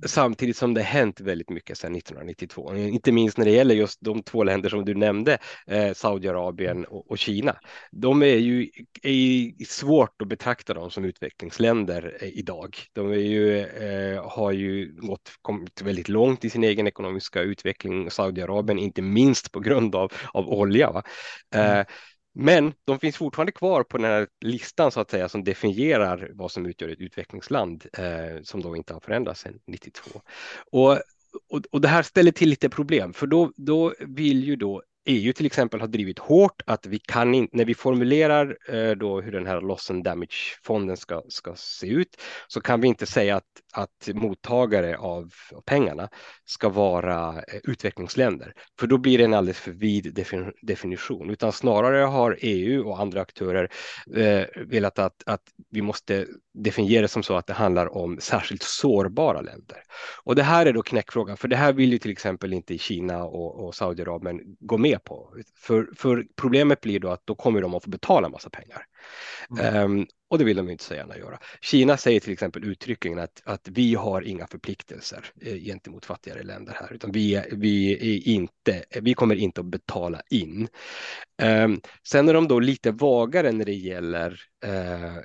Samtidigt som det hänt väldigt mycket sedan 1992. Inte minst när det gäller just de två länder som du nämnde, eh, Saudiarabien och, och, Kina. De är ju är svårt att betrakta dem som utvecklingsländer eh, idag. De är ju, eh, har ju gått, kommit väldigt långt i sin egen ekonomiska utveckling, Saudiarabien, inte minst på grund av, av olja. Mm. Eh, men de finns fortfarande kvar på den här listan så att säga som definierar vad som utgör ett utvecklingsland eh, som då inte har förändrats sedan 92. Och, och, och, det här ställer till lite problem för då, då vill ju då EU till exempel har drivit hårt att vi kan inte, när vi formulerar eh, då hur den här loss and damage-fonden ska, ska se ut, så kan vi inte säga att, att mottagare av pengarna ska vara eh, utvecklingsländer, för då blir det en alldeles för vid definition, utan snarare har EU och andra aktörer eh, velat att, att vi måste definiera det som så att det handlar om särskilt sårbara länder. Och det här är då knäckfrågan, för det här vill ju till exempel inte Kina och, och Saudiarabien gå med med på. För, för problemet blir då att då kommer de att få betala en massa pengar. Mm. Um, och det vill de inte så gärna göra. Kina säger till exempel uttryckligen att, att vi har inga förpliktelser eh, gentemot fattigare länder här, utan vi, vi, är inte, vi kommer inte att betala in. Um, sen är de då lite vagare när det gäller eh,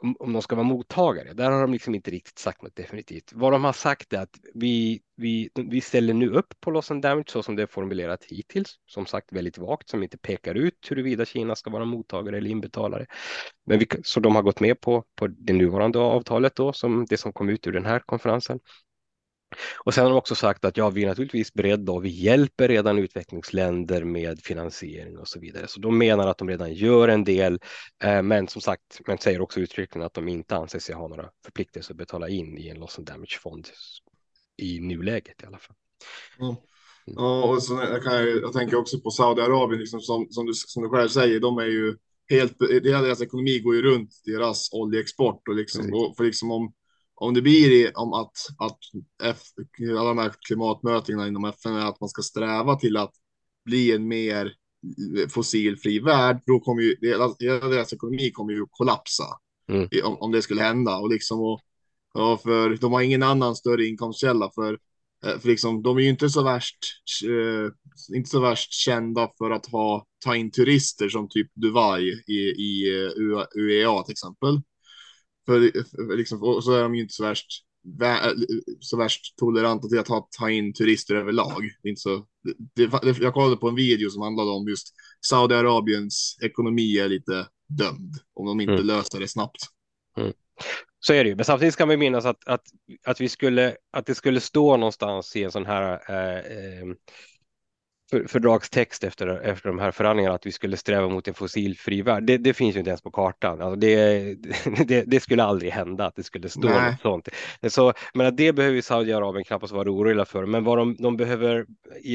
om, om de ska vara mottagare. Där har de liksom inte riktigt sagt något definitivt. Vad de har sagt är att vi, vi, vi ställer nu upp på loss and damage så som det är formulerat hittills. Som sagt väldigt vagt som inte pekar ut huruvida Kina ska vara mottagare eller inbetalare. Men vi, så de har gått med på, på det nuvarande avtalet då, som det som kom ut ur den här konferensen. Och sen har de också sagt att ja, vi är naturligtvis beredda och vi hjälper redan utvecklingsländer med finansiering och så vidare. Så de menar att de redan gör en del, eh, men som sagt, men säger också uttryckligen att de inte anser sig ha några förpliktelser att betala in i en loss and damage fond i nuläget i alla fall. Mm. Ja, och så jag, kan, jag tänker också på Saudiarabien, liksom som, som, du, som du själv säger, de är ju helt, hela deras ekonomi går ju runt deras oljeexport och liksom, och för liksom om, om det blir om att, att F, alla de här klimatmötena inom FN är att man ska sträva till att bli en mer fossilfri värld, då kommer ju hela deras ekonomi kommer ju kollapsa mm. om, om det skulle hända och liksom och, och för de har ingen annan större inkomstkälla för för liksom, de är ju inte så värst, eh, inte så värst kända för att ha, ta in turister som typ Dubai i, i UEA till exempel. För, för liksom, och så är de ju inte så värst, så värst toleranta till att ha, ta in turister överlag. Det inte så, det, det, jag kollade på en video som handlade om just Saudiarabiens ekonomi är lite dömd om de inte mm. löser det snabbt. Mm. Så är det ju, men samtidigt kan vi minnas att, att, att, vi skulle, att det skulle stå någonstans i en sån här eh, eh för, fördragstext efter, efter de här förhandlingarna att vi skulle sträva mot en fossilfri värld. Det, det finns ju inte ens på kartan. Alltså det, <laughs> det, det, skulle aldrig hända att det skulle stå Nej. något sånt. Så, men det behöver Saudiarabien knappast vara oroliga för. Men vad de, de behöver,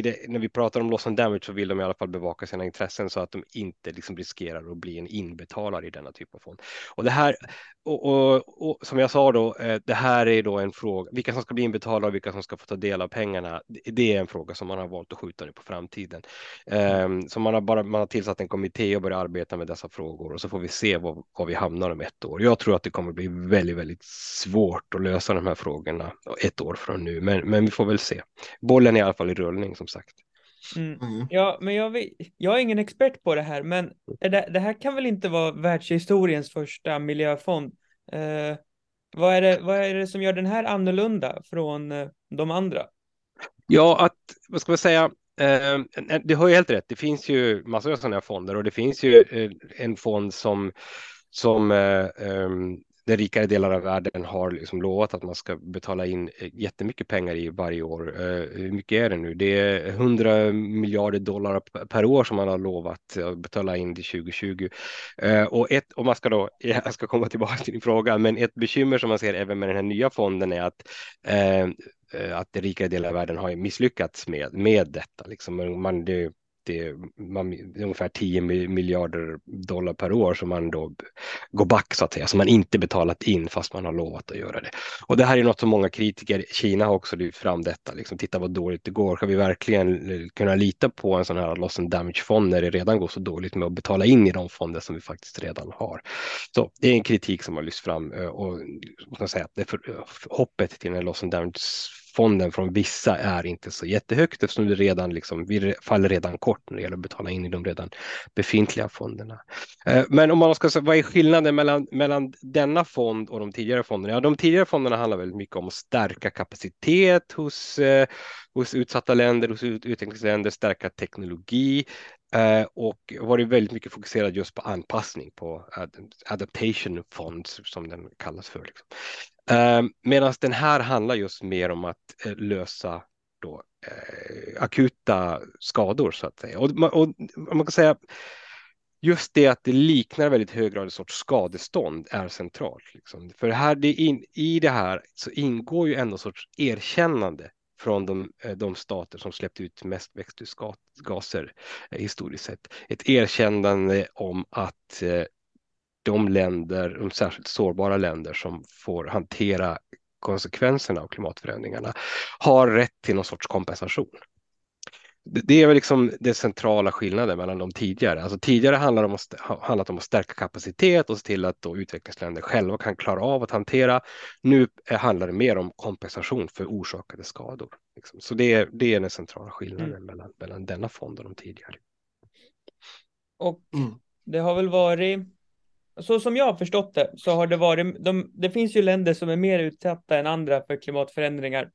det, när vi pratar om loss and damage så vill de i alla fall bevaka sina intressen så att de inte liksom riskerar att bli en inbetalare i denna typ av fond. Och det här, och, och, och, som jag sa då, eh, det här är då en fråga, vilka som ska bli inbetalare och vilka som ska få ta del av pengarna, det är en fråga som man har valt att skjuta nu på framtiden. Um, så man har bara man har tillsatt en kommitté och börjat arbeta med dessa frågor och så får vi se var, var vi hamnar om ett år. Jag tror att det kommer bli väldigt, väldigt svårt att lösa de här frågorna ett år från nu, men, men vi får väl se. Bollen är i alla fall i rullning som sagt. Mm. Mm. Ja, men jag, vet, jag är ingen expert på det här, men det, det, här kan väl inte vara världshistoriens första miljöfond? Eh, vad, är det, vad är det som gör den här annorlunda från eh, de andra? Ja, att, vad ska man säga, eh, du har ju helt rätt. Det finns ju massor av sådana här fonder och det finns ju eh, en fond som som eh, ehm, den rikare delar av världen har liksom lovat att man ska betala in eh, jättemycket pengar i varje år. Eh, hur mycket är det nu? Det är 100 miljarder dollar per år som man har lovat att betala in till 2020. Eh, och, ett, och man ska då, <laughs> jag ska komma tillbaka till din fråga, men ett bekymmer som man ser även med den här nya fonden är att ehm, Eh, att den rikare delar av världen har misslyckats med, med detta. Liksom man, det, det är, man, det är ungefär 10 miljarder dollar per år som man då går back så att säga, som man inte betalat in fast man har lovat att göra det. Och det här är något som många kritiker, Kina har också lyft fram detta, liksom, titta vad dåligt det går, ska vi verkligen eh, kunna lita på en sån här loss and damage fond när det redan går så dåligt med att betala in i de fonder som vi faktiskt redan har. Så det är en kritik som har lyfts fram eh, och, och säga, det för, hoppet till en loss and damage fonden från vissa är inte så jättehögt eftersom det redan liksom, vi faller redan kort när det gäller att betala in i de redan befintliga fonderna. Eh, men om man ska säga vad är skillnaden mellan, mellan denna fond och de tidigare fonderna? Ja, de tidigare fonderna handlar väldigt mycket om att stärka kapacitet hos, eh, hos utsatta länder, hos utvecklingsländer, stärka teknologi, Uh, och varit väldigt mycket fokuserad just på anpassning på ad, adaptation funds som den kallas för. Liksom. Eh, Medan den här handlar just mer om att eh, lösa då, eh, akuta skador så att säga. Och, och, och, man kan säga just det att det liknar väldigt hög grad en sorts skadestånd är centralt. Liksom. För här, det in, i det här så ingår ju ändå sorts erkännande från de, eh, de stater som släppt ut mest växthusgaser eh, historiskt sett. Ett erkännande om att eh, de länder, de särskilt sårbara länder som får hantera konsekvenserna av klimatförändringarna har rätt till någon sorts kompensation det är väl liksom den centrala skillnaden mellan de tidigare. Alltså tidigare handlade det om att, handlat om att stärka kapacitet och se till att då utvecklingsländer själva kan klara av att hantera. Nu handlar det mer om kompensation för orsakade skador. Liksom. Så det är, det är den centrala skillnaden mm. mellan, mellan denna fond och de tidigare. Och mm. det har väl varit, så som jag har förstått det, så har det varit, de, det finns ju länder som är mer utsatta än andra för klimatförändringar.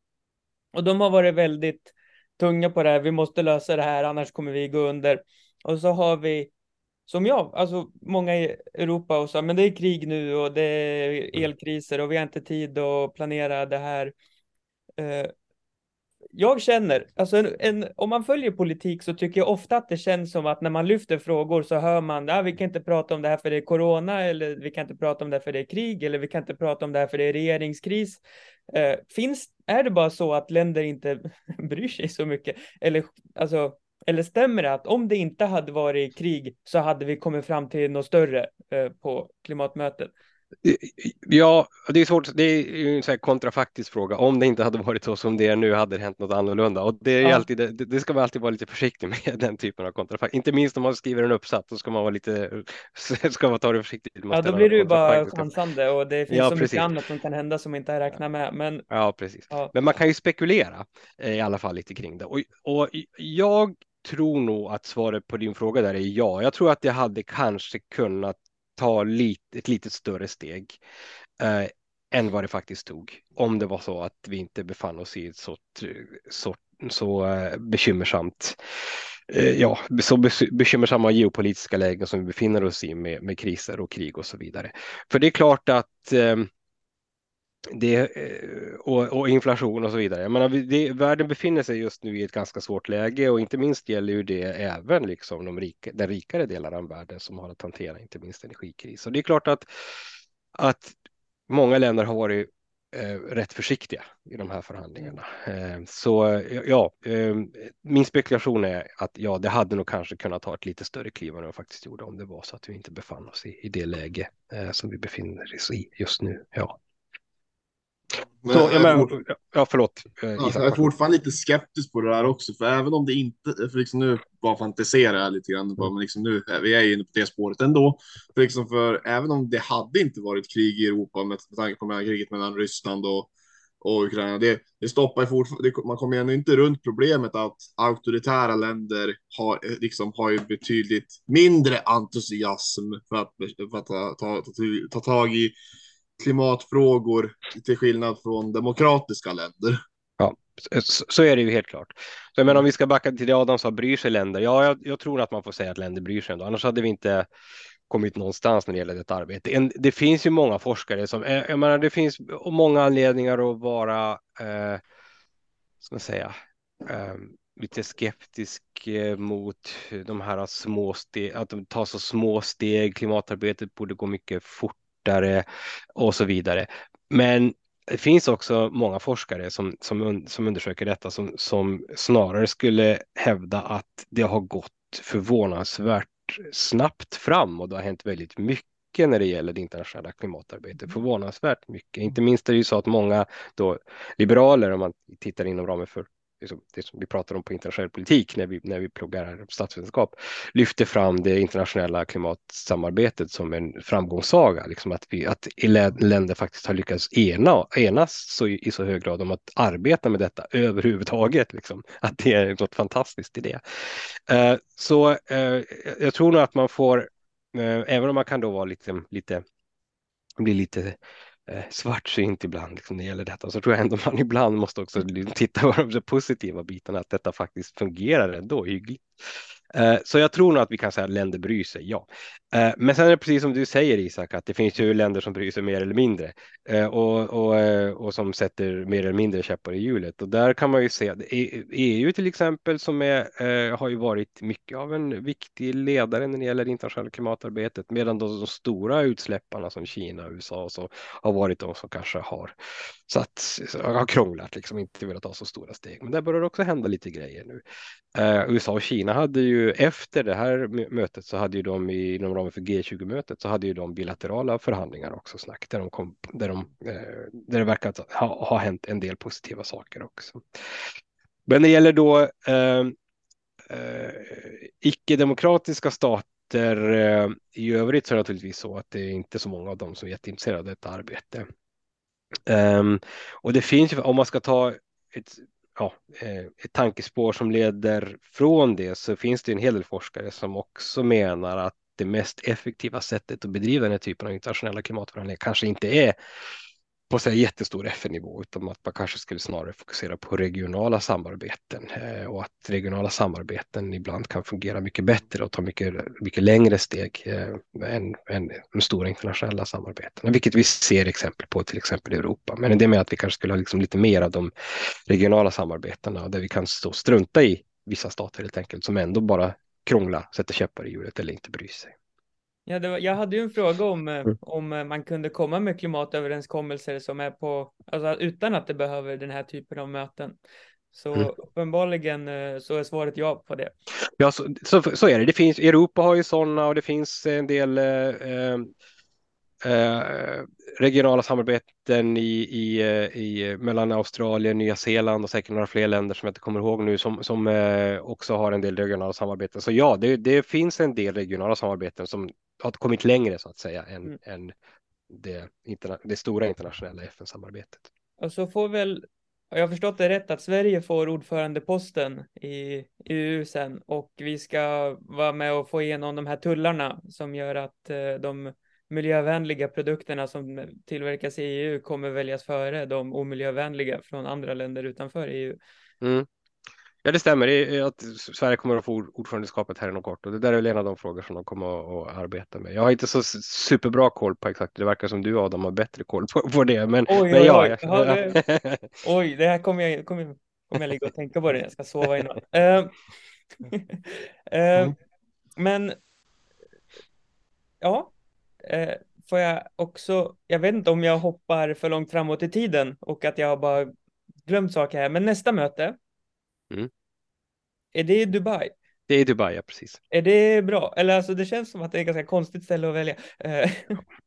Och de har varit väldigt tunga på det här, vi måste lösa det här, annars kommer vi gå under. Och så har vi, som jag, alltså många i Europa och så, men det är krig nu och det är mm. elkriser och vi har inte tid att planera det här. Jag känner, alltså en, en, om man följer politik så tycker jag ofta att det känns som att när man lyfter frågor så hör man, ah, vi kan inte prata om det här för det är corona, eller vi kan inte prata om det här för det är krig, eller vi kan inte prata om det här för det är regeringskris. Eh, finns, är det bara så att länder inte <laughs> bryr sig så mycket? Eller, alltså, eller stämmer det att om det inte hade varit krig så hade vi kommit fram till något större eh, på klimatmötet? Ja, det är svårt. Det är en så kontrafaktisk fråga. Om det inte hade varit så som det är nu hade det hänt något annorlunda. Och det, är ja. alltid, det, det, ska man alltid vara lite försiktig med, <laughs> den typen av kontrafakt. Inte minst om man skriver en uppsats, så ska man vara lite, <laughs> ska man ta det försiktigt. Ja, då blir det ju bara chansande och det finns ja, så precis. mycket annat som kan hända som inte är räknat med. Men... Ja, precis. Ja. Men man kan ju spekulera eh, i alla fall lite kring det. Och, och jag tror nog att svaret på din fråga där är ja. Jag tror att det hade kanske kunnat ta lite, ett lite större steg eh, än vad det faktiskt tog. Om det var så att vi inte befann oss i ett så, så, så eh, bekymmersamt eh, ja, så bekymmersamma geopolitiska lägen som vi befinner oss i med, med kriser och krig och så vidare. För det är klart att eh, det, eh, och, och, inflation och så vidare. Jag menar, det, världen befinner sig just nu i ett ganska svårt läge och inte minst gäller ju det även liksom de rika, den rikare delarna av världen som har att hantera inte minst energikris. Och det är klart att, att många länder har varit eh, rätt försiktiga i de här förhandlingarna. Eh, så eh, ja, eh, min spekulation är att ja, det hade nog kanske kunnat ta ett lite större kliv än det faktiskt gjorde om det var så att vi inte befann oss i, i det läge eh, som vi befinner oss i just nu. Ja. Men så, jag, men, fort... ja, förlåt. Ja, jag är fortfarande lite skeptisk på det där också, för även om det inte, för liksom nu bara fantiserar jag lite grann, mm. men liksom nu, vi är ju inne på det spåret ändå, för, liksom för även om det hade inte varit krig i Europa med, med tanke på med kriget mellan Ryssland och, och Ukraina, det, det stoppar fortfarande, man kommer ändå inte runt problemet att auktoritära länder har, liksom, har ju betydligt mindre entusiasm för att, för att ta, ta, ta, ta tag i klimatfrågor till skillnad från demokratiska länder. Ja, så är det ju helt klart. Så jag menar, om vi ska backa till det Adam sa, bryr sig länder? Ja, jag, jag tror att man får säga att länder bryr sig ändå, annars hade vi inte kommit någonstans när det gäller detta arbete. En, det finns ju många forskare som, eh, jag menar, det finns många anledningar att vara, eh, ska man säga, eh, lite skeptisk eh, mot de här små steg, att de tar så små steg. Klimatarbetet borde gå mycket fort fortare och så vidare. Men det finns också många forskare som, som, som undersöker detta som, som snarare skulle hävda att det har gått gått förvånansvärt snabbt fram och det har hänt väldigt mycket när det gäller det internationella klimatarbetet. Förvånansvärt mycket. Inte minst är det ju så att många då liberaler, om man tittar inom ramen för liksom, det som vi pratar om på internationell politik när vi, när vi pluggar statsvetenskap, lyfter fram det internationella klimatsamarbetet som en framgångssaga. Liksom att, vi, att länder faktiskt har lyckats ena, enas så, i så hög grad om att arbeta med detta överhuvudtaget. Liksom. Att det är något fantastiskt i det. Uh, så uh, jag tror nog att man får, uh, även om man kan då vara lite, lite bli lite Eh, svartsynt ibland liksom, när det gäller detta. Så tror jag ändå man <laughs> ibland måste också liksom titta på de positiva bitarna, att detta faktiskt fungerar ändå hyggligt. Eh, så jag tror nog att vi kan säga att länder bryr sig, ja. Eh, men sen är det precis som du säger Isak, att det finns ju länder som bryr sig mer eller mindre eh, och, och, eh, och som sätter mer eller mindre käppar i hjulet. Och där kan man ju se att EU till exempel som är, eh, har ju varit mycket av en viktig ledare när det gäller internationella klimatarbetet, medan de, de stora utsläpparna som Kina och USA så har varit de som kanske har så att har krånglat, liksom inte velat ta så stora steg. Men där börjar det också hända lite grejer nu. Eh, USA och Kina hade ju efter det här mötet så hade ju de i, inom ramen för G20-mötet så hade ju de bilaterala förhandlingar också snack där, de kom, där, de, eh, där det verkar ha, ha hänt en del positiva saker också. Men det gäller då ehm, eh, icke-demokratiska stater eh, i övrigt så är det naturligtvis så att det är inte så många av dem som är jätteintresserade av detta arbete. Um, och det finns ju, om man ska ta ett, ja, eh, ett tankespår som leder från det så finns det en hel del forskare som också menar att det mest effektiva sättet att bedriva den här typen av internationella klimatförhandlingar kanske inte är på så jättestor FN-nivå utan att man kanske skulle snarare fokusera på regionala samarbeten eh, och att regionala samarbeten ibland kan fungera mycket bättre och ta mycket, mycket längre steg eh, än, än de stora internationella samarbetena, vilket vi ser exempel på till exempel i Europa. Men det med att vi kanske skulle ha liksom lite mer av de regionala samarbetena där vi kan stå strunta i vissa stater helt enkelt som ändå bara krångla, sätter käppar i hjulet eller inte bryr sig. Ja, var, jag hade ju en fråga om, eh, mm. om eh, man kunde komma med klimatöverenskommelser som är på, alltså utan att det behöver den här typen av möten. Så mm. uppenbarligen eh, så är svaret ja på det. Ja, så, så, så är det. Det finns, Europa har ju sådana och det finns en del eh, eh, regionala samarbeten i, i, i, mellan Australien, Nya Zeeland och säkert några fler länder som jag inte kommer ihåg nu som, som eh, också har en del regionala samarbeten. Så ja, det, det finns en del regionala samarbeten som har kommit längre så att säga än, mm. än det, det stora internationella FN-samarbetet. Och så får väl, har jag förstått det rätt, att Sverige får ordförandeposten i EU sen och vi ska vara med och få igenom de här tullarna som gör att eh, de miljövänliga produkterna som tillverkas i EU kommer väljas före de omiljövänliga från andra länder utanför EU. Mm. Ja, det stämmer. att Sverige kommer att få ordförandeskapet här inom kort och det där är väl en av de frågor som de kommer att arbeta med. Jag har inte så superbra koll på exakt. Det verkar som du Adam har bättre koll på, på det. Men, oj, men ja, oj, ja, det, <laughs> oj, det här kommer jag, kommer, kommer jag ligga och tänka på det. Jag ska sova innan. Uh, <laughs> uh, men ja, uh, får jag också, jag vet inte om jag hoppar för långt framåt i tiden och att jag bara glömt saker här, men nästa möte Mm. Är det Dubai? Det är Dubai, ja precis. Är det bra? Eller alltså det känns som att det är ett ganska konstigt ställe att välja. <laughs> ja,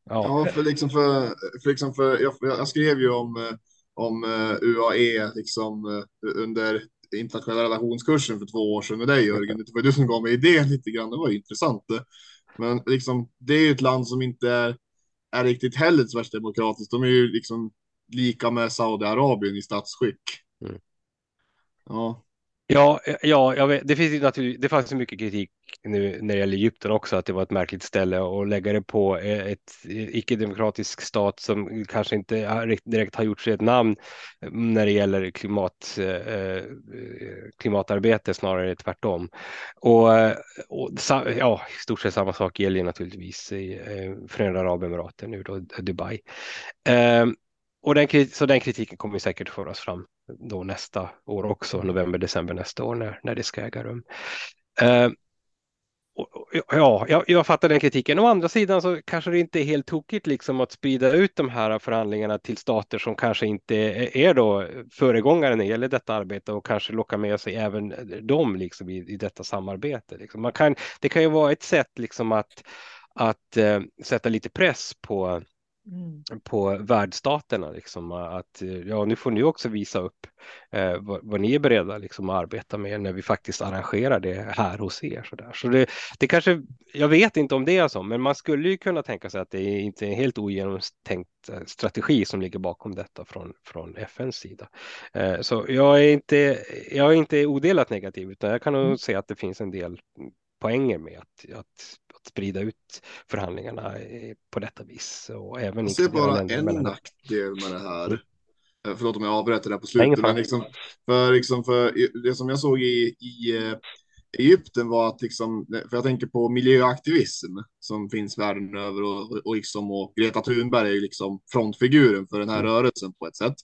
ja för liksom för, för, liksom för jag, jag skrev ju om, om eh, UAE liksom eh, under internationella relationskursen för två år sedan med dig Jörgen. Det var du som gav mig idén lite grann. Det var intressant. Men liksom, det är ju ett land som inte är, är riktigt heller så värst demokratiskt. De är ju liksom lika med Saudiarabien i statsskick. Mm. Ja, Ja, eh, ja jag vet, det finns ju det fanns mycket kritik nu när det gäller Egypten också, att det var ett märkligt ställe och lägga det på eh, ett eh, icke-demokratisk stat som kanske inte direkt har gjort sig ett namn mm, när det gäller klimat, klimatarbete, snarare tvärtom. Och, och ja, i stort sett samma sak gäller naturligtvis i Förenade Arabemiraten nu då, Dubai. Ehm, och den, så den kritiken kommer säkert föras fram då nästa år också, november, december nästa år när, när det ska äga rum. Eh, ja, jag, jag fattar den kritiken. Å andra sidan så kanske det inte är helt tokigt liksom att sprida ut de här förhandlingarna till stater som kanske inte är då föregångare när det gäller detta arbete och kanske locka med sig även dem liksom i, i detta samarbete. Liksom. Man kan, det kan ju vara ett sätt liksom att, att uh, sätta lite press på Mm. på världsstaterna. Liksom, att ja, nu får ni också visa upp eh, vad, vad, ni är beredda liksom, att arbeta med när vi faktiskt arrangerar det här hos er. Så, där. så det, det kanske, jag vet inte om det är så, men man skulle ju kunna tänka sig att det är inte är en helt ogenomtänkt eh, strategi som ligger bakom detta från, från FNs sida. Eh, så jag är, inte, jag är inte odelat negativ, utan jag kan nog mm. se att det finns en del poänger med att, att sprida ut förhandlingarna på detta vis. Och även jag ser bara en nackdel med det här. Eh, förlåt om jag avbryter det på slutet. Men liksom, för, liksom, för det som jag såg i, i eh, Egypten var att liksom, för jag tänker på miljöaktivism som finns världen över och, och, liksom, och Greta Thunberg är liksom frontfiguren för den här mm. rörelsen på ett sätt.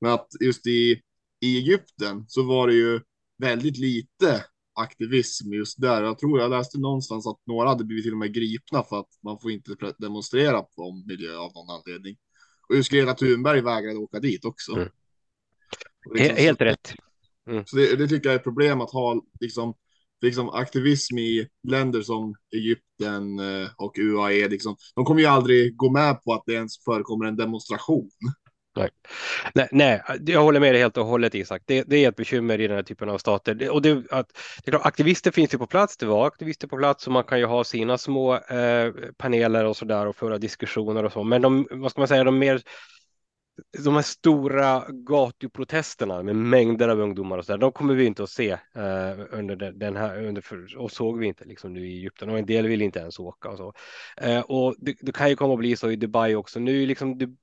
Men att just i, i Egypten så var det ju väldigt lite aktivism just där. Jag tror jag läste någonstans att några hade blivit till och med gripna för att man får inte demonstrera på miljö av någon anledning. Och just Greta Thunberg vägrade åka dit också. Mm. Liksom, Helt så, rätt. Mm. Så det, det, tycker jag är ett problem att ha liksom, liksom aktivism i länder som Egypten eh, och UAE. Liksom, de kommer ju aldrig gå med på att det ens förekommer en demonstration. Nej. nej, nej, jag håller med dig helt och hållet Isak. Det, det är ett bekymmer i den här typen av stater. Och det, att, det är klart, aktivister finns ju på plats, det var aktivister på plats och man kan ju ha sina små eh, paneler och så där och föra diskussioner och så. Men de, vad ska man säga, de mer de här stora gatuprotesterna med mängder av ungdomar och så där, de kommer vi inte att se eh, under den här, under, för, och såg vi inte liksom nu i Egypten och en del vill inte ens åka och så. Eh, och det, det, kan ju komma att bli så i Dubai också. Nu liksom, du,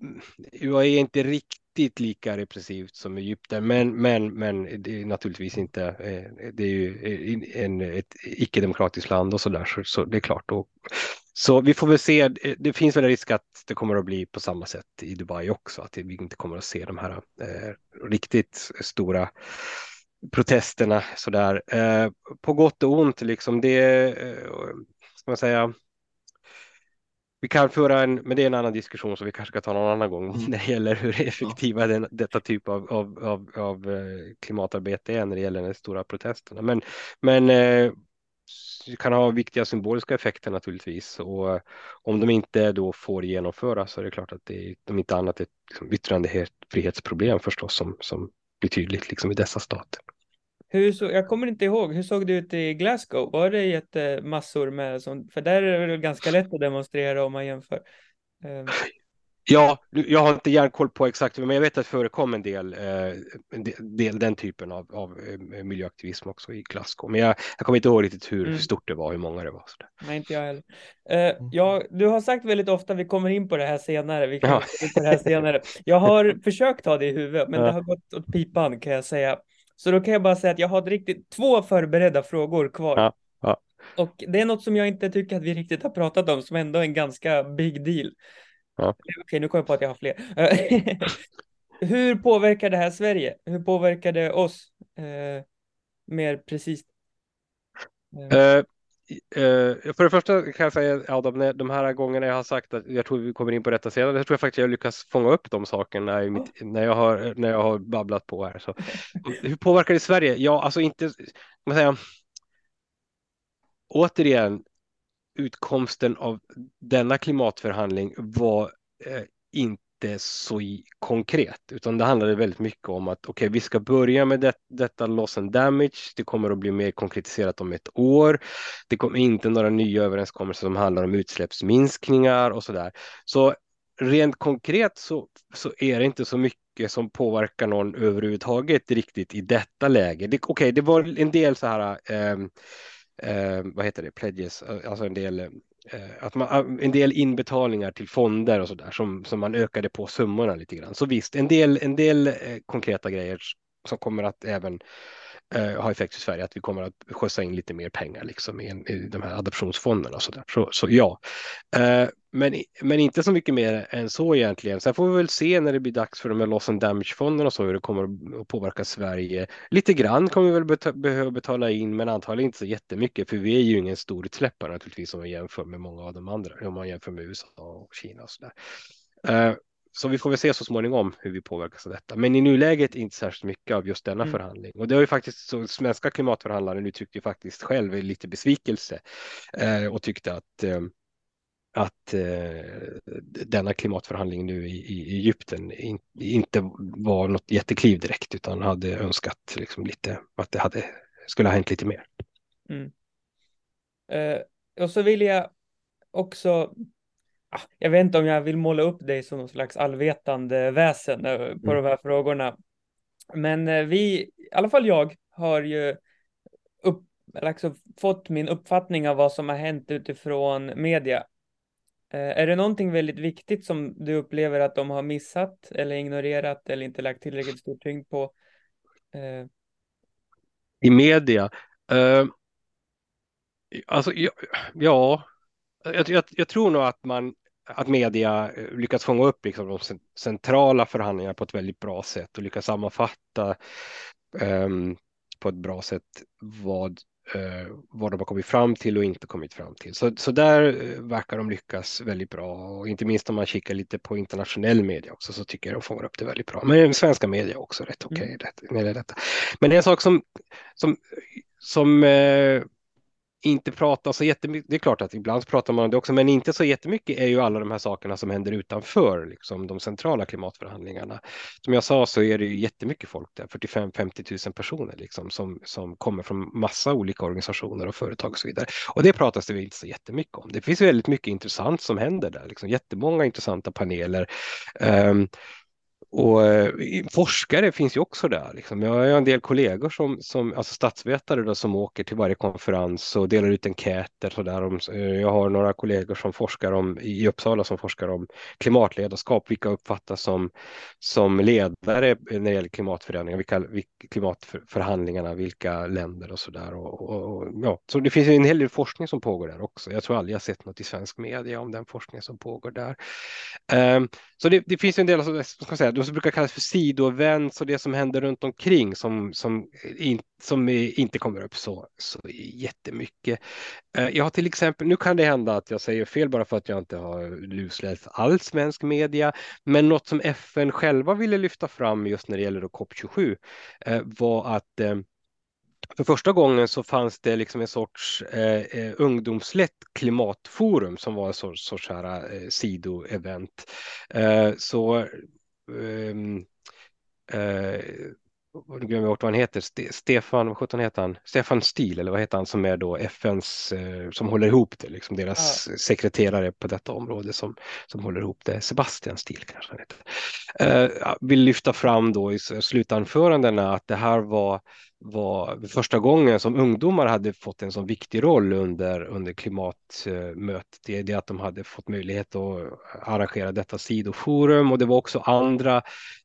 UAE är inte riktigt lika repressivt som Egypten, men, men, men det är naturligtvis inte, eh, det är ju eh, en, ett icke-demokratiskt land och så där, så, så det är klart. Och, så vi får väl se. Eh, det finns väl en risk att det kommer att bli på samma sätt i Dubai också, att vi inte kommer att se de här eh, riktigt stora protesterna så där. Eh, på gott och ont, liksom det, eh, ska man säga, vi kan föra en, men det är en annan diskussion som vi kanske ska ta någon annan gång mm. <laughs> när det gäller hur effektiva den, detta typ av, av, av, av eh, klimatarbete är när det gäller de stora protesterna. Men, men eh, kan ha viktiga symboliska effekter naturligtvis och om de inte då får genomföras så är det klart att det är om inte annat ett liksom, yttrandefrihetsproblem förstås som, som blir tydligt liksom i dessa stater. Hur så, jag kommer inte ihåg, hur såg det ut i Glasgow? Var det jättemassor med sånt? För där är det ganska lätt att demonstrera om man jämför. Ehm. Ja, jag har inte järnkoll på exakt, men jag vet att det förekom en del, eh, en del den typen av, av eh, miljöaktivism också i Glasgow. Men jag, jag kommer inte ihåg riktigt hur mm. stort det var, hur många det var. Så Nej, inte jag heller. Eh, ja, du har sagt väldigt ofta, vi kommer in på det här senare, vi kommer ja. in på det här senare. Jag har <laughs> försökt ta det i huvudet, men ja. det har gått åt pipan kan jag säga. Så då kan jag bara säga att jag har riktigt två förberedda frågor kvar. Ja. Ja. Och det är något som jag inte tycker att vi riktigt har pratat om, som ändå är en ganska big deal. Ja. Okej, nu kom jag på att jag har fler. <laughs> Hur påverkar det här Sverige? Hur påverkar det oss? Eh, mer precis. Uh, uh, för det första kan jag säga Adam, de här gångerna jag har sagt att jag tror vi kommer in på detta senare, jag tror jag faktiskt jag lyckas fånga upp de sakerna i mitt, när, jag har, när jag har babblat på här. Så. Hur påverkar det Sverige? Ja, alltså inte, man säga, återigen, utkomsten av denna klimatförhandling var eh, inte så konkret, utan det handlade väldigt mycket om att okej, okay, vi ska börja med det, detta loss and damage. Det kommer att bli mer konkretiserat om ett år. Det kommer inte några nya överenskommelser som handlar om utsläppsminskningar och så där. Så rent konkret så, så är det inte så mycket som påverkar någon överhuvudtaget riktigt i detta läge. Okej, okay, det var en del så här eh, eh, vad heter det, pledges, alltså en del, eh, Eh, att man, ah, en del inbetalningar till fonder och så där som, som man ökade på summorna lite grann. Så visst, en del, en del eh, konkreta grejer som kommer att även eh, ha effekt i Sverige, att vi kommer att skjutsa in lite mer pengar liksom i, i de här adoptionsfonderna och så där. Så, så ja, eh, men, men inte så mycket mer än så egentligen. Sen får vi väl se när det blir dags för de här loss and damage-fonderna och så hur det kommer att påverka Sverige. Lite grann kommer vi väl bet behöva betala in, men antagligen inte så jättemycket, för vi är ju ingen stor utsläppare naturligtvis om man jämför med många av de andra, om man jämför med USA och Kina och så där. Uh, så vi får väl se så småningom hur vi påverkas av detta. Men i nuläget inte särskilt mycket av just denna mm. förhandling. Och det har ju faktiskt så svenska klimatförhandlaren uttryckte ju faktiskt själv lite besvikelse eh, och tyckte att eh, att eh, denna klimatförhandling nu i, i Egypten in, inte var något jättekliv direkt utan hade önskat liksom lite att det hade, skulle ha hänt lite mer. Mm. Eh, och så vill jag också Ah, jag vet inte om jag vill måla upp dig som någon slags allvetande väsen eh, på mm. de här frågorna. Men eh, vi, i alla fall jag, har ju upp, alltså fått min uppfattning av vad som har hänt utifrån media. Eh, är det någonting väldigt viktigt som du upplever att de har missat eller ignorerat eller inte lagt tillräckligt stor tyngd på? Eh, I media? Uh, alltså, ja, ja jag, jag, jag, tror nog att man att media lyckats lyckas fånga upp liksom de centrala förhandlingarna på ett väldigt bra sätt och lyckas sammanfatta um, på ett bra sätt vad, vad de har kommit fram till och inte kommit fram till. Så, så där eh, verkar de lyckas väldigt bra och inte minst om man kikar lite på internationell media också så tycker jag de fångar upp det väldigt bra. Men svenska media också rätt okej okay, mm. med detta. Men en sak som, som, som uh, inte prata så jättemycket. Det är klart att ibland pratar man om det också, men inte så jättemycket är ju alla de här sakerna som händer utanför liksom, de centrala klimatförhandlingarna. Som jag sa så är det ju jättemycket folk där, 45-50 000 personer liksom, som, som kommer från massa olika organisationer och företag och så vidare. Och det pratas det inte så jättemycket om. Det finns väldigt mycket intressant som händer där, liksom, jättemånga intressanta paneler. Um, och eh, forskare finns ju också där. Liksom. Jag har en del kollegor som, som alltså statsvetare då, som åker till varje konferens och delar ut enkäter. Så där. Eh, jag har några kollegor som forskar om, i Uppsala som forskar om klimatledarskap, vilka uppfattas som, som ledare när det gäller klimatförändringar, vilka, vilka klimatförhandlingarna, vilka länder och så där. Och, och, och, ja. Så det finns en hel del forskning som pågår där också. Jag tror aldrig jag sett något i svensk media om den forskning som pågår där. Um, så det, det finns en del, alltså, ska säga, de som brukar kallas för sidoevents och det som händer runt omkring som, som, in, som inte kommer upp så, så jättemycket. Eh, jag har till exempel, nu kan det hända att jag säger fel bara för att jag inte har lusläst all svensk media, men något som FN själva ville lyfta fram just när det gäller COP27 eh, var att eh, för första gången så fanns det liksom en sorts eh, ungdomslett klimatforum som var en sorts, sorts här, eh, sidoevent. Eh, så eh, nu glömmer jag bort vad han heter, Ste Stefan, vad sjutton heter han? Stefan Stil eller vad heter han som är då FNs, eh, som håller ihop det, liksom deras ja. sekreterare på detta område som, som håller ihop det, Sebastian Stil kanske han heter. Eh, vill lyfta fram då i slutanförandena att det här var var första gången som ungdomar hade fått en så viktig roll under, under klimatmötet. Det är det att de hade fått möjlighet att arrangera detta sidoforum och det var också andra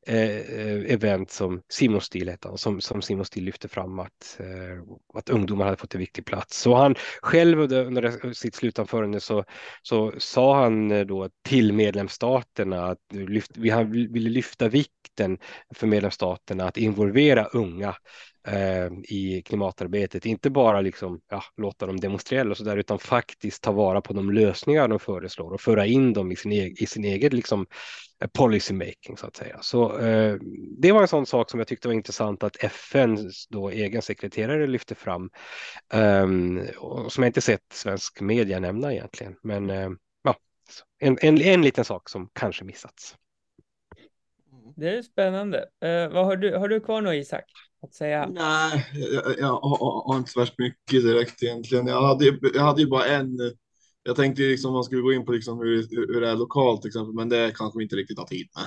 eh, event som Simon Stil hette som, som Simon Stil lyfte fram att, eh, att ungdomar hade fått en viktig plats. Så han själv under, under sitt slutanförande så, så sa han eh, då till medlemsstaterna att lyft, vi ville lyfta vikten för medlemsstaterna att involvera unga Eh, i klimatarbetet. Inte bara liksom, ja, låta dem demonstrera och så där, utan faktiskt ta vara på de lösningar de föreslår och föra in dem i sin, egen, i sin egen liksom, eh, policy making så att säga. Så eh, det var en sån sak som jag tyckte var intressant att FNs då egen sekreterare lyfte fram eh, och som jag inte sett svensk media nämna egentligen. Men eh, ja, en, en, en liten sak som kanske missats. Det är spännande. Eh, vad har du? Har du kvar något Isak? Att säga? Nej, jag, jag, har inte så värst mycket direkt egentligen. Jag hade, jag hade ju bara en. Jag tänkte liksom man skulle gå in på liksom hur, hur det är lokalt till exempel, men det kanske vi inte riktigt har tid med.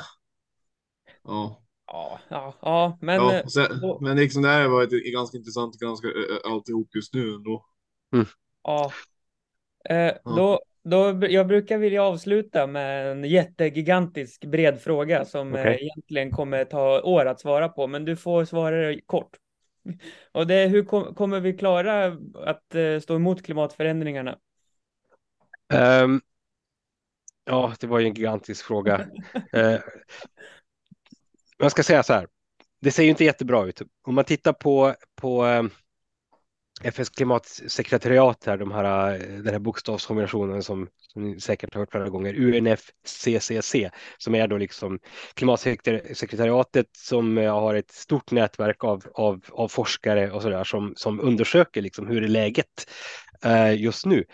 Ja. Ja, ja, ja men. Ja, sen, då... Men liksom det här var ett, ett ganska intressant att granska alltihop just nu ändå. Mm. Ja. Eh, ja. Då, då, jag brukar vilja avsluta med en jättegigantisk bred fråga som okay. egentligen kommer ta år att svara på, men du får svara kort. <laughs> och det är hur kom, kommer vi klara att uh, stå emot klimatförändringarna? Um, ja, det var ju en gigantisk fråga. <laughs> uh, man ska säga så här, det ser ju inte jättebra ut. Om man tittar på, på um, FNs klimatsekretariat här, de här, eh, den här bokstavskombinationen som, som ni säkert har hört flera gånger, UNFCCC, som är då liksom klimatsekretariatet som eh, har ett stort nätverk av, av, av forskare och sådär som, som undersöker liksom hur är läget eh, just nu.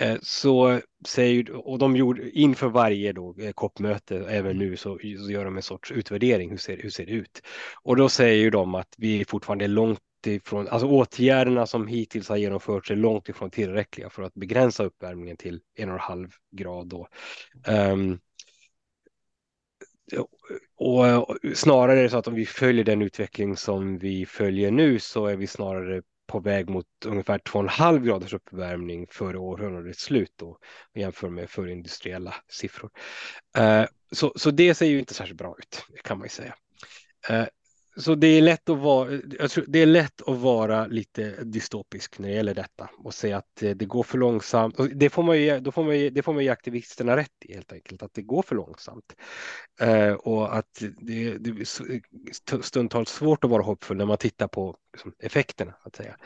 Eh, så säger, och de gjorde inför varje då eh, COP-möte, även nu, så, så, gör de en sorts utvärdering. Hur ser, hur ser det ut? Och då säger ju de att vi är fortfarande långt ifrån, alltså åtgärderna som hittills har genomförts är långt ifrån tillräckliga för att begränsa uppvärmningen till en och en halv grad. Då. Um, och, snarare är det så att om vi följer den utveckling som vi följer nu så är vi snarare på väg mot ungefär 2,5 graders uppvärmning före århundradets slut då, jämför med förindustriella siffror. Uh, så, så det ser ju inte särskilt bra ut, kan man ju säga. Uh, så det är, lätt att vara, det är lätt att vara lite dystopisk när det gäller detta och säga att eh, det går för långsamt. Och det, får man ju, då får man ju, det får man ju aktivisterna rätt i helt enkelt, att det går för långsamt. Eh, och att det, det är eh, stundtals svårt att vara hoppfull när man tittar på liksom, effekterna. Att säga.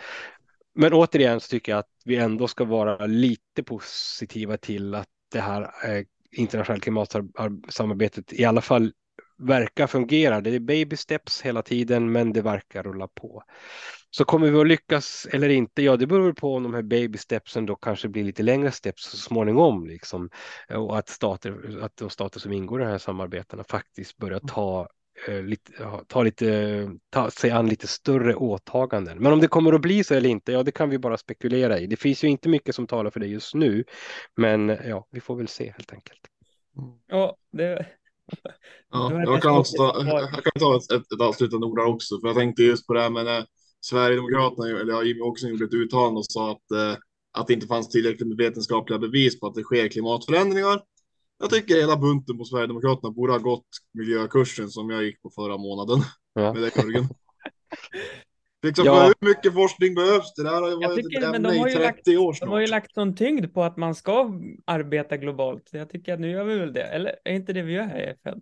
Men återigen så tycker jag att vi ändå ska vara lite positiva till att det här eh, internationella klimatsamarbetet i alla fall verkar fungera. Det är baby steps hela tiden, men det verkar rulla på. Så kommer vi att lyckas eller inte? Ja, det beror på om de här baby stepsen då kanske blir lite längre steps så småningom liksom. Och att stater, att de stater som ingår i de här samarbetena faktiskt börjar ta eh, lite, ta lite, ta sig an lite större åtaganden. Men om det kommer att bli så eller inte, ja, det kan vi bara spekulera i. Det finns ju inte mycket som talar för det just nu, men ja, vi får väl se helt enkelt. Ja, det, Ja, jag kan, också ta, jag kan ta ett, ett, ett avslutande ord där också, för jag tänkte just på det här med när Sverigedemokraterna, eller Jimmy också gjorde ett uttalande och sa att, eh, att det inte fanns tillräckligt med vetenskapliga bevis på att det sker klimatförändringar. Jag tycker hela bunten på Sverigedemokraterna borde ha gått miljökursen som jag gick på förra månaden ja. <laughs> med den Liksom, ja. Hur mycket forskning behövs? Det där har ju varit tycker, ett ämne i 30 lagt, år snart. De har ju lagt någon tyngd på att man ska arbeta globalt. Jag tycker att nu gör vi väl det. Eller är inte det vi gör här i FN?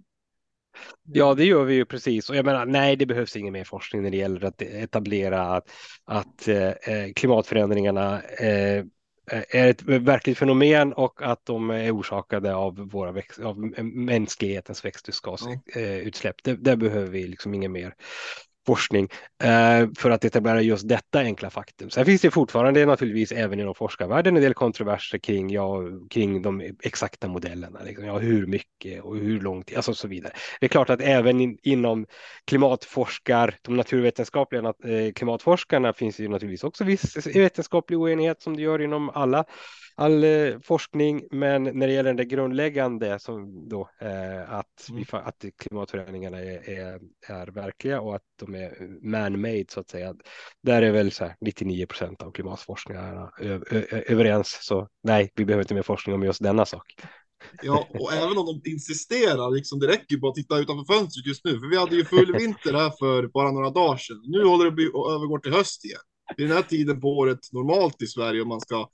Ja, det gör vi ju precis. Och jag menar, nej, det behövs ingen mer forskning när det gäller att etablera att, att eh, klimatförändringarna eh, är ett verkligt fenomen och att de är orsakade av, våra växt, av mänsklighetens växthusgasutsläpp. Ja. Det, där behöver vi liksom inget mer forskning eh, för att etablera just detta enkla faktum. Sen finns det fortfarande naturligtvis även inom forskarvärlden en del kontroverser kring, ja, kring de exakta modellerna. Liksom, ja, hur mycket och hur långt, alltså så vidare. Det är klart att även in, inom klimatforskar, de naturvetenskapliga eh, klimatforskarna finns det ju naturligtvis också viss vetenskaplig oenighet som det gör inom alla all eh, forskning, men när det gäller det grundläggande som då eh, att, vi, mm. att klimatförändringarna är, är, är, verkliga och att de är man-made så att säga. Där är väl så 99 procent av klimatforskarna överens. Så nej, vi behöver inte mer forskning om just denna sak. Ja, och även om de insisterar, liksom, det räcker ju bara att titta utanför fönstret just nu, för vi hade ju full vinter här för bara några dagar sedan. Nu håller det på att övergå till höst igen. Vid den här tiden på året normalt i Sverige om man ska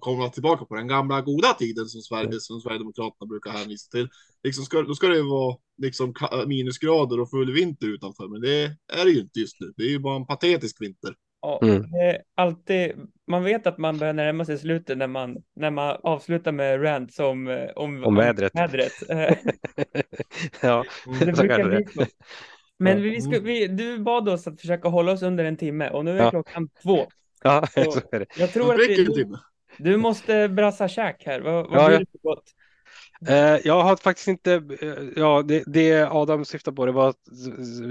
komma tillbaka på den gamla goda tiden som, Sverige, som Sverigedemokraterna brukar hänvisa till. Liksom ska, då ska det vara liksom minusgrader och full vinter utanför, men det är det ju inte just nu. Det är ju bara en patetisk vinter. Ja, mm. det är alltid, man vet att man börjar närma sig slutet när man, när man avslutar med rant om, eh, om, om vädret. Om vädret. <laughs> ja, <laughs> det brukar bli så. Men vi ska, vi, du bad oss att försöka hålla oss under en timme och nu är ja. klockan två. Ja, <laughs> så, så är det. Jag tror att vi, du måste brassa käk här. Vad, vad ja, blir det för gott? Eh, jag har faktiskt inte, eh, ja det, det Adam syftar på det var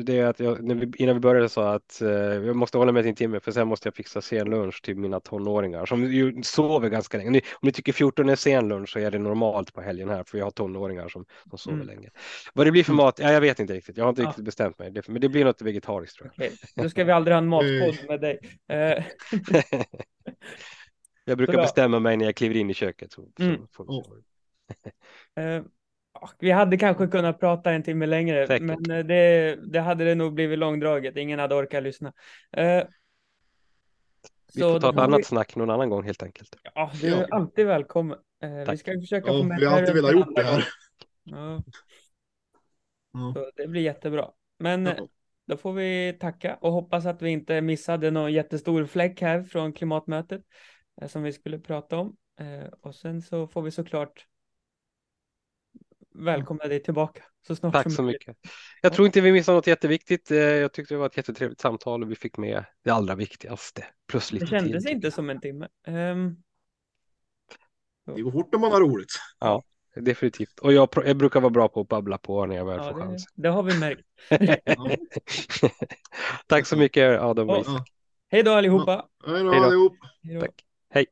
det att jag, när vi, innan vi började sa att eh, jag måste hålla mig till en timme för sen måste jag fixa sen lunch till mina tonåringar som ju sover ganska länge. Ni, om ni tycker 14 är sen lunch så är det normalt på helgen här för jag har tonåringar som, som sover mm. länge. Vad det blir för mat, ja, jag vet inte riktigt. Jag har inte ja. riktigt bestämt mig, men det blir något vegetariskt tror jag. Okay. Då ska vi aldrig ha en matpodd <laughs> med dig. Eh. <laughs> <laughs> Jag brukar bestämma mig när jag kliver in i köket. Så, mm. så får vi uh, Vi hade kanske kunnat prata en timme längre, Säkert. men eh, det, det hade det nog blivit långdraget. Ingen hade orkat lyssna. Uh, vi får ta ett annat vi... snack någon annan gång helt enkelt. Ja, du är alltid välkommen. Uh, vi ska försöka ja, få med Vi har alltid velat gjort det här. Ja. Så det blir jättebra. Men ja. då får vi tacka och hoppas att vi inte missade någon jättestor fläck här från klimatmötet som vi skulle prata om. Och sen så får vi såklart välkomna dig tillbaka så snart Tack så mycket. Jag tror inte vi missade något jätteviktigt. Eh, jag tyckte det var ett jättetrevligt samtal och vi fick med det allra viktigaste. Plus lite Det kändes tid. inte som en timme. Um... Det går fort när man har roligt. Ja, definitivt. Och jag, jag brukar vara bra på att babbla på när jag väl ja, får chans. Det har vi märkt. <laughs> Tack så mycket Adam. Ja. Hej då allihopa. Hej då allihop. Tack. Hej.